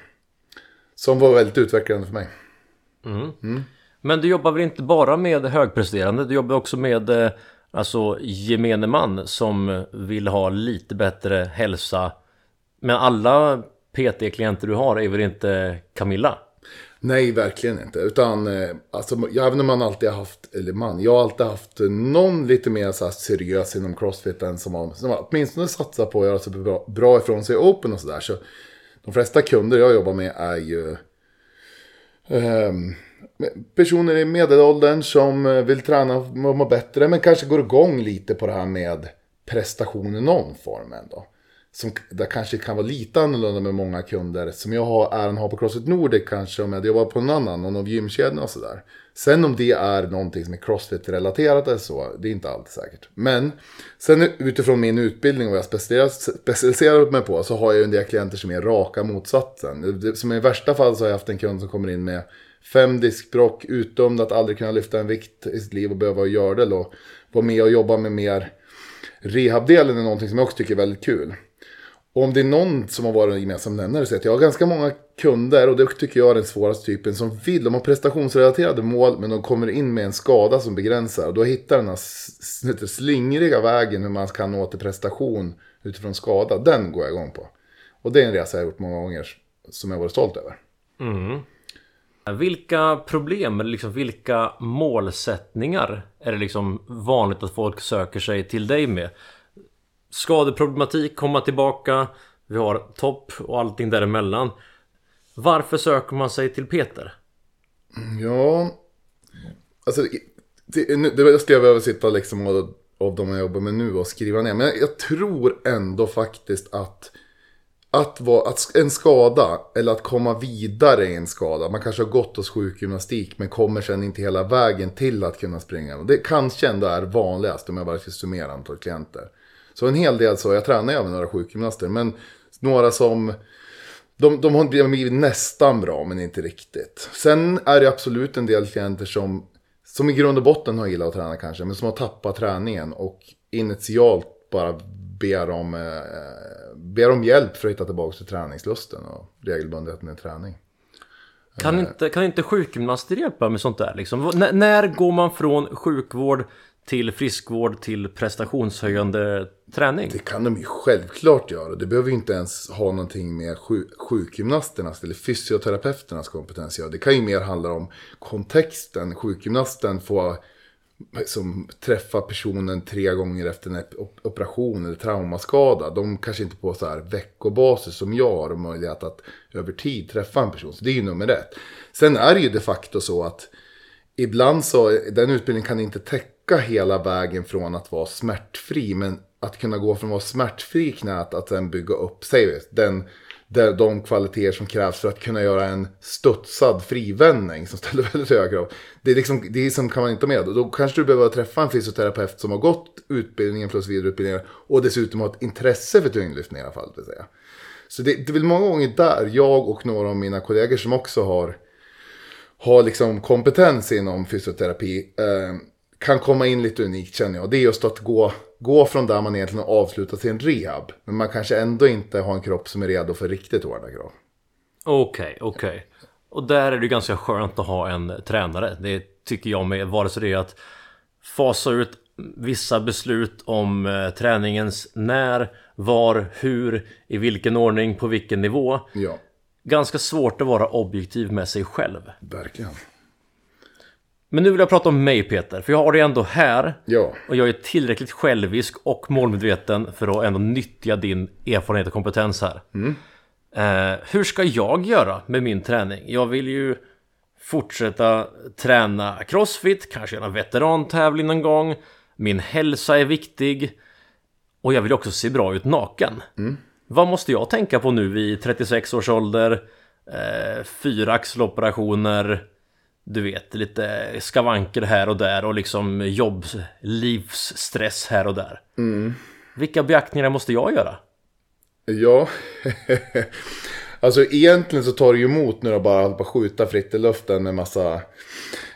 Som var väldigt utvecklande för mig. Men du jobbar väl inte bara med högpresterande? Du jobbar också med eh, alltså gemene man som vill ha lite bättre hälsa. Men alla PT-klienter du har är väl inte Camilla? Nej, verkligen inte. Utan, eh, alltså, jag- även om man alltid har haft, eller man, jag har alltid haft någon lite mer så här, seriös inom crossfiten som har, som har åtminstone satsar på att göra sig bra, bra ifrån sig i open och sådär. Så de flesta kunder jag jobbar med är ju ehm, personer i medelåldern som eh, vill träna och må bättre, men kanske går igång lite på det här med prestation i någon form ändå. Som det kanske kan vara lite annorlunda med många kunder som jag har äran att ha på Crossfit Nordic kanske om jag jobbar på någon annan, någon av gymkedjorna och sådär. Sen om det är någonting som är Crossfit-relaterat eller så, det är inte alltid säkert. Men sen utifrån min utbildning och vad jag specialiserat, specialiserat mig på så har jag ju en del klienter som är raka motsatsen. Som i värsta fall så har jag haft en kund som kommer in med fem diskbråck, utdömd att aldrig kunna lyfta en vikt i sitt liv och behöva göra det. Och vara med och jobba med mer rehabdelen är någonting som jag också tycker är väldigt kul. Och om det är någon som har varit en gemensam nämnare så är det att jag har ganska många kunder och det tycker jag är den svåraste typen som vill, de har prestationsrelaterade mål men de kommer in med en skada som begränsar. Och då hittar den här slingriga vägen hur man kan nå till prestation utifrån skada, den går jag igång på. Och det är en resa jag har gjort många gånger som jag varit stolt över. Mm. Vilka problem, eller liksom vilka målsättningar är det liksom vanligt att folk söker sig till dig med? Skadeproblematik, komma tillbaka, vi har topp och allting däremellan. Varför söker man sig till Peter? Ja, alltså det, det skulle jag behöva sitta liksom av, av de jag jobbar med nu och skriva ner. Men jag, jag tror ändå faktiskt att, att, vara, att en skada eller att komma vidare i en skada. Man kanske har gått hos sjukgymnastik men kommer sen inte hela vägen till att kunna springa. Det kanske ändå är vanligast om jag bara ska summera antal klienter. Så en hel del så, jag tränar ju även några sjukgymnaster men några som de, de har blivit nästan bra, men inte riktigt. Sen är det absolut en del klienter som, som i grund och botten har gillat att träna kanske, men som har tappat träningen och initialt bara ber om, eh, ber om hjälp för att hitta tillbaka till träningslusten och regelbundenheten i träning. Kan inte, kan inte sjukgymnaster hjälpa med sånt där liksom? N- när går man från sjukvård till friskvård till prestationshöjande träning? Det kan de ju självklart göra. Det behöver ju inte ens ha någonting med sjuk- sjukgymnasternas eller fysioterapeuternas kompetens att göra. Det kan ju mer handla om kontexten. Sjukgymnasten får som träffa personen tre gånger efter en operation eller traumaskada. De kanske inte på så här veckobasis som jag har möjlighet att över tid träffa en person. Så det är ju nummer ett. Sen är det ju de facto så att ibland så, den utbildningen kan inte täcka hela vägen från att vara smärtfri. Men att kunna gå från att vara smärtfri i knät att sen bygga upp, säg det, den, de kvaliteter som krävs för att kunna göra en studsad frivändning som ställer väldigt höga krav. Det är liksom, det är som kan man inte ha med. Då kanske du behöver träffa en fysioterapeut som har gått utbildningen plus vidareutbildningar och dessutom har ett intresse för tyngdlyftning i alla fall. Vill säga. Så det, det är väl många gånger där jag och några av mina kollegor som också har har liksom kompetens inom fysioterapi eh, kan komma in lite unikt känner jag. Det är just att gå, gå från där man egentligen har avslutat sin rehab. Men man kanske ändå inte har en kropp som är redo för riktigt hårda krav. Okej, okej. Och där är det ganska skönt att ha en tränare. Det tycker jag med. Vare sig det är att fasa ut vissa beslut om eh, träningens när, var, hur, i vilken ordning, på vilken nivå. Ja, Ganska svårt att vara objektiv med sig själv. verkligen. Men nu vill jag prata om mig Peter, för jag har det ändå här. Ja, Och jag är tillräckligt självisk och målmedveten för att ändå nyttja din erfarenhet och kompetens här. Eh, hur ska jag göra med min träning? Jag vill ju fortsätta träna crossfit, kanske göra en veterantävling någon gång. Min hälsa är viktig. Och jag vill också se bra ut naken. Vad måste jag tänka på nu vid 36 års ålder? Eh, fyra axeloperationer. Du vet, lite skavanker här och där och liksom jobb, livsstress här och där. Vilka beaktningar måste jag göra? Ja, alltså egentligen så tar det ju emot när du bara att skjuta fritt i luften med massa,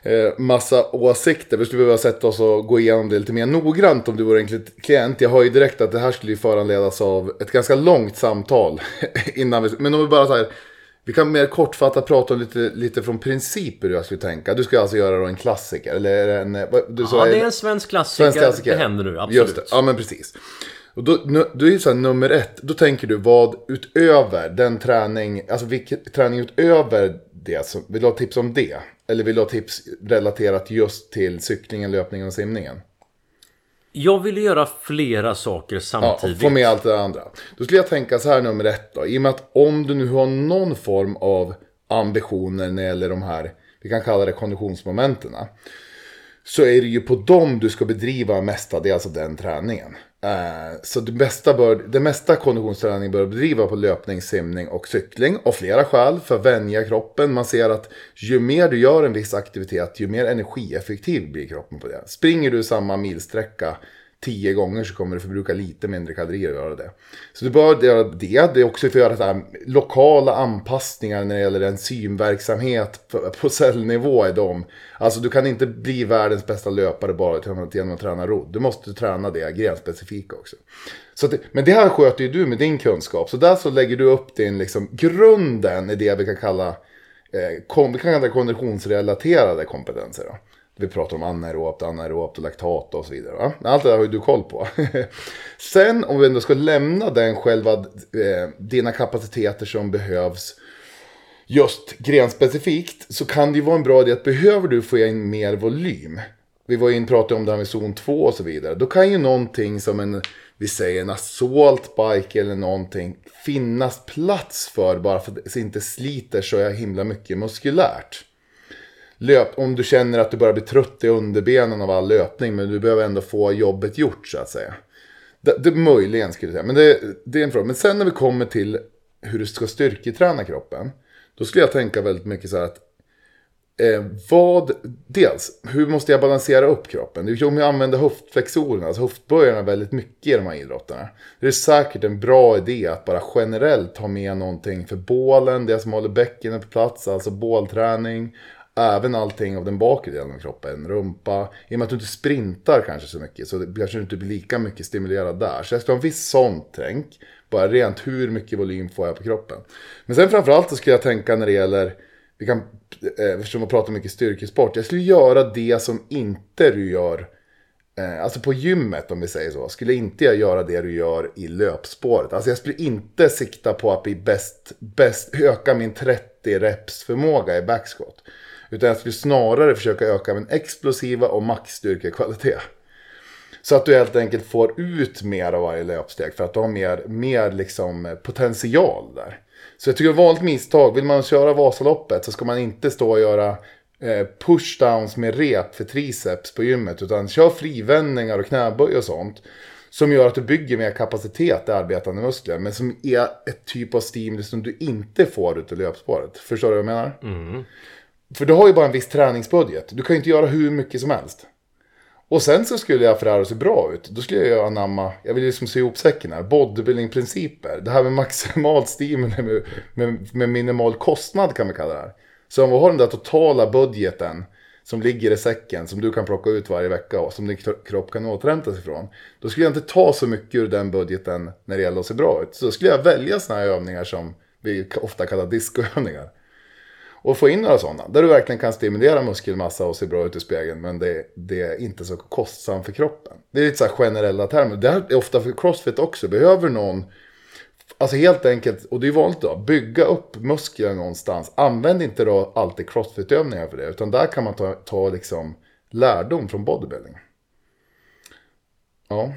eh, massa åsikter. Vi skulle behöva sätta oss och gå igenom det lite mer noggrant om du vore en kli- klient. Jag har ju direkt att det här skulle ju föranledas av ett ganska långt samtal innan vi, men om vi bara så här, vi kan mer kortfattat prata lite, lite från principer hur jag skulle tänka. Du ska alltså göra en klassiker, eller det en... vad- Du sa Ja, det är en svensk klassiker. Svensk klassiker. Det händer nu, absolut. Just det, ja men precis. Och då, då är ju så här, nummer ett, då tänker du vad utöver den träning, alltså vilken träning utöver det, så, vill du ha tips om det? Eller vill du ha tips relaterat just till cyklingen, löpningen och simningen? Jag vill göra flera saker Ja, samtidigt. få med allt det andra. Då skulle jag tänka så här nummer ett då. I och med att om du nu har någon form av ambitioner när det gäller de här, vi kan kalla det konditionsmomenten. Så är det ju på dem du ska bedriva mestadels av den träningen. Eh, så det mesta, bör, det mesta konditionsträning bör bedriva på löpning, simning och cykling. Av flera skäl. För att vänja kroppen. Man ser att ju mer du gör en viss aktivitet, ju mer energieffektiv blir kroppen på det. Springer du samma milsträcka tio gånger så kommer du förbruka lite mindre kalorier att göra det. Så du bör göra det. Det är också för att göra här, lokala anpassningar när det gäller enzymverksamhet på, på cellnivå i dem. Alltså du kan inte bli världens bästa löpare bara genom att, träna rodd. Du måste träna det grenspecifika också. Så att, det- men det här sköter ju du med din kunskap. Så där så lägger du upp din liksom, grunden i det vi kan kalla eh, kom, vi kan kalla konditionsrelaterade kompetenser. Då. Vi pratar om anaerobt, anaerobt och laktat och så vidare. Va? Allt det där har ju du koll på. Sen om vi ändå ska lämna den själva, eh, dina kapaciteter som behövs just grenspecifikt så kan det ju vara en bra idé att behöver du få in mer volym. Vi var in pratade om det här med zon 2 och så vidare. Då kan ju någonting som en, vi säger en assault bike eller någonting finnas plats för bara för att det inte sliter så himla mycket muskulärt. Löp, om du känner att du börjar bli trött i underbenen av all löpning men du behöver ändå få jobbet gjort så att säga. Det, det möjligen skulle jag säga, men det, det är en fråga. Men sen när vi kommer till hur du ska styrketräna kroppen. Då skulle jag tänka väldigt mycket så här att Eh, vad, dels, hur måste jag balansera upp kroppen? Du kommer ju använda höftflexorerna, alltså höftböjarna väldigt mycket i de här idrotterna. Det är säkert en bra idé att bara generellt ha med någonting för bålen, det som håller bäckenet på plats, alltså bålträning. Även allting av den bakre delen av kroppen, rumpa. I och med att du inte sprintar kanske så mycket så det kanske du inte blir lika mycket stimulerad där. Så jag skulle ha en viss sånt tänk. Bara rent hur mycket volym får jag på kroppen. Men sen framförallt så skulle jag tänka när det gäller vi kan, eh, eftersom vi pratar mycket styrkesport, jag skulle göra det som inte du gör, eh, alltså på gymmet om vi säger så, skulle inte jag göra det du gör i löpspåret. Alltså jag skulle inte sikta på att bli bäst, bäst öka min 30 reps förmåga i backsquat. Utan jag skulle snarare försöka öka min explosiva och maxstyrkekvalitet. Så att du helt enkelt får ut mer av varje löpsteg för att du har mer, mer liksom eh, potential där. Så jag tycker det ett vanligt misstag, vill man köra Vasaloppet så ska man inte stå och göra eh, pushdowns med rep för triceps på gymmet. Utan kör frivändningar och knäböj och sånt. Som gör att du bygger mer kapacitet i arbetande muskler. Men som är ett typ av stimulus som du inte får ut i löpspåret. Förstår du vad jag menar? Mm. För du har ju bara en viss träningsbudget. Du kan ju inte göra hur mycket som helst. Och sen så skulle jag för det här att se bra ut. Då skulle jag anamma, jag vill liksom sy ihop säcken här, bodybuilding-principer. Det här med maximalt stimuli med, med, med minimal kostnad kan vi kalla det här. Så om vi har den där totala budgeten som ligger i säcken som du kan plocka ut varje vecka och som din kropp kan återhämta sig ifrån. Då skulle jag inte ta så mycket ur den budgeten när det gäller att se bra ut. Så då skulle jag välja sådana här övningar som vi ofta kallar discoövningar. Och få in några sådana. Där du verkligen kan stimulera muskelmassa och se bra ut i spegeln. Men det, det är inte så kostsamt för kroppen. Det är lite så här generella termer. Det här är ofta för crossfit också. Behöver någon, alltså helt enkelt, och det är vanligt då, bygga upp muskler någonstans. Använd inte då alltid crossfit-övningar för det. Utan där kan man ta, ta liksom lärdom från bodybuilding. Ja,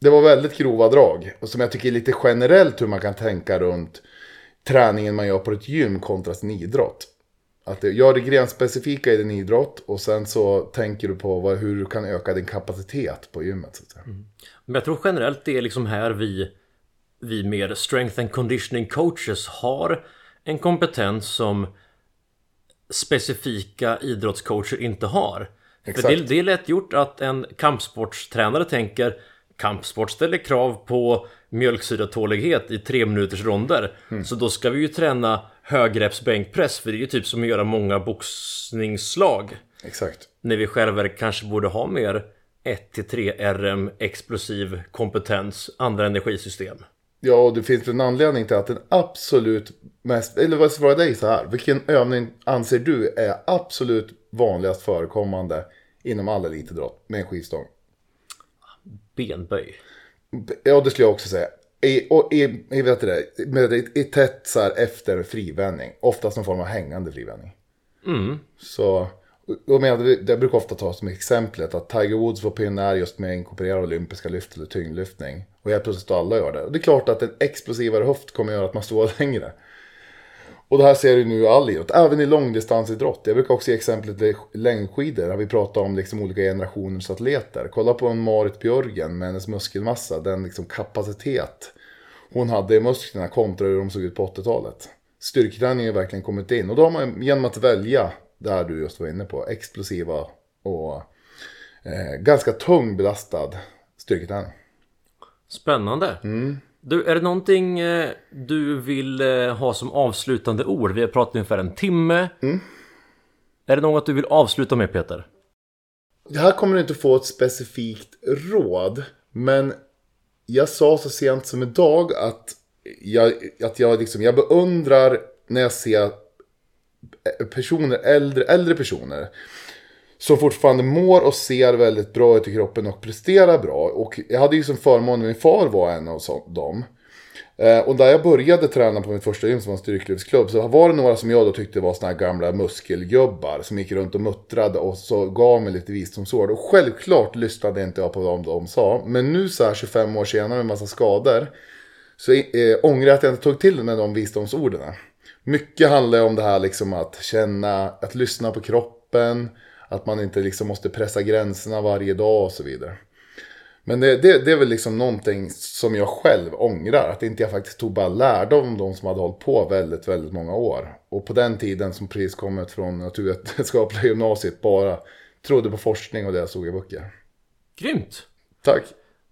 det var väldigt grova drag. Och som jag tycker är lite generellt hur man kan tänka runt träningen man gör på ett gym kontra sin idrott. Att det, gör det grenspecifika i din idrott och sen så tänker du på vad, hur du kan öka din kapacitet på gymmet. Så att säga. Men jag tror generellt det är liksom här vi Vi mer strength and conditioning coaches har En kompetens som Specifika idrottscoacher inte har För Exakt. det, det är lätt gjort att en kampsportstränare tänker Kampsport ställer krav på mjölksyratålighet i tre minuters ronder Så då ska vi ju träna högreps bänkpress För det är ju typ som att göra många boxningsslag Exakt. när vi själva kanske borde ha mer 1-3 RM explosiv kompetens, andra energisystem. Ja, och det finns en anledning till att den absolut mest, eller vad fråga dig så här. Vilken övning anser du är absolut vanligast förekommande inom all elitidrott med en skivstång? Benböj. Ja, det skulle jag också säga. I, och i, i, vet du det, med, i, i tätt så här efter frivändning. Oftast någon form av hängande frivändning. Så, och med, det, brukar ofta tas som exemplet att Tiger Woods var pionjär just med inkorporerad olympiska lyft eller tyngdlyftning. Och helt plötsligt alla gör det. Och det är klart att en explosivare höft kommer göra att man står längre. Och det här ser du nu i all idrott, även i långdistansidrott. Jag brukar också ge exemplet längdskidor, när vi pratar om liksom olika generationers atleter. Kolla på en Marit Björgen med hennes muskelmassa, den liksom kapacitet hon hade i musklerna kontra hur de såg ut på 80-talet. Styrketräning har verkligen kommit in och då har man genom att välja, där du just var inne på, explosiva och eh, ganska tung belastad styrketräning. Spännande. Du, är det någonting eh, du vill eh, ha som avslutande ord? Vi har pratat ungefär en timme. Är det något du vill avsluta med Peter? Det här kommer du inte få ett specifikt råd, men jag sa så sent som idag att jag, att jag, liksom, jag beundrar när jag ser personer, äldre, äldre personer som fortfarande mår och ser väldigt bra ut i kroppen och presterar bra. Och jag hade ju som förmån, min far var en av dem. Eh, och där jag började träna på mitt första gym som var en styrkelyftsklubb så var det några som jag då tyckte var såna här gamla muskelgubbar som gick runt och muttrade och så gav mig lite visdomsord. Och självklart lyssnade inte jag på vad de sa. Men nu så här 25 år senare med massa skador så eh, ångrar jag att jag inte tog till med de visdomsorden. Mycket handlar ju om det här liksom att känna, att lyssna på kroppen, att man inte liksom måste pressa gränserna varje dag och så vidare. Men det, det, det är väl liksom någonting som jag själv ångrar. Att inte jag faktiskt tog bara lärdom om de som hade hållit på väldigt, väldigt många år. Och på den tiden som precis kommit från naturvetenskapliga gymnasiet bara trodde på forskning och det jag såg i böcker. Grymt! Tack!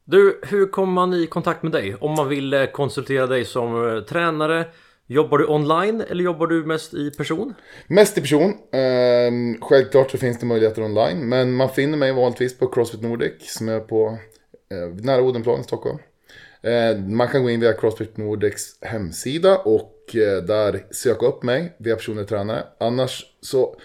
Du, hur kommer man i kontakt med dig? Om man vill eh, konsultera dig som eh, tränare Jobbar du online eller jobbar du mest i person? Mest i person. Ehm, självklart så finns det möjligheter online. Men man finner mig vanligtvis på Crossfit Nordic som är på eh, nära Odenplan i Stockholm. Eh, man kan gå in via Crossfit Nordics hemsida och eh, där söka upp mig via personlig tränare. Annars så...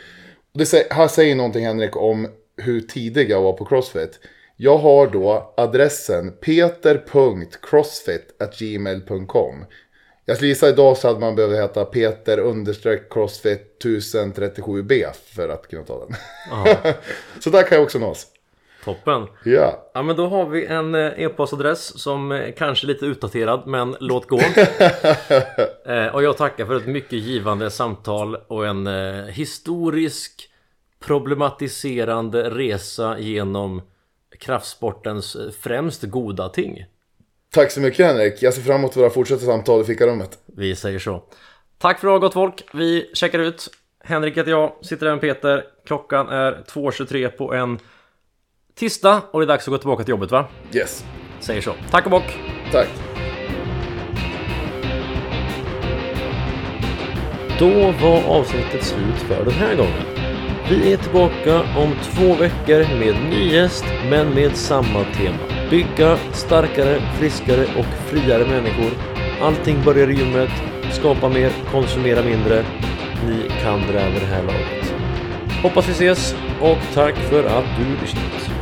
Det här säger någonting Henrik om hur tidig jag var på Crossfit. Jag har då adressen peter.crossfit.gmail.com jag skulle gissa idag så hade man behövt heta Peter understreck crossfit 1037B för att kunna ta den. så där kan jag också nås. Toppen! Ja, Ja men då har vi en eh, e-postadress som eh, kanske är lite utdaterad men låt gå. eh, och jag tackar för ett mycket givande samtal och en eh, historisk problematiserande resa genom kraftsportens främst goda ting. Tack så mycket Henrik. Jag ser fram emot våra fortsatta samtal i fikarummet. Vi säger så. Tack för idag gott folk. Vi checkar ut. Henrik heter jag, sitter där med Peter. Klockan är 2.23 på en tisdag och det är dags att gå tillbaka till jobbet va? Yes, Säger så. Tack och bock! tack. Då var avsnittet slut för den här gången. Vi är tillbaka om två veckor med ny gäst men med samma tema. Bygga starkare, friskare och friare människor. Allting börjar i gymmet. Skapa mer, konsumera mindre. Ni kan det vid det här laget. Hoppas vi ses och tack för att du lyssnat.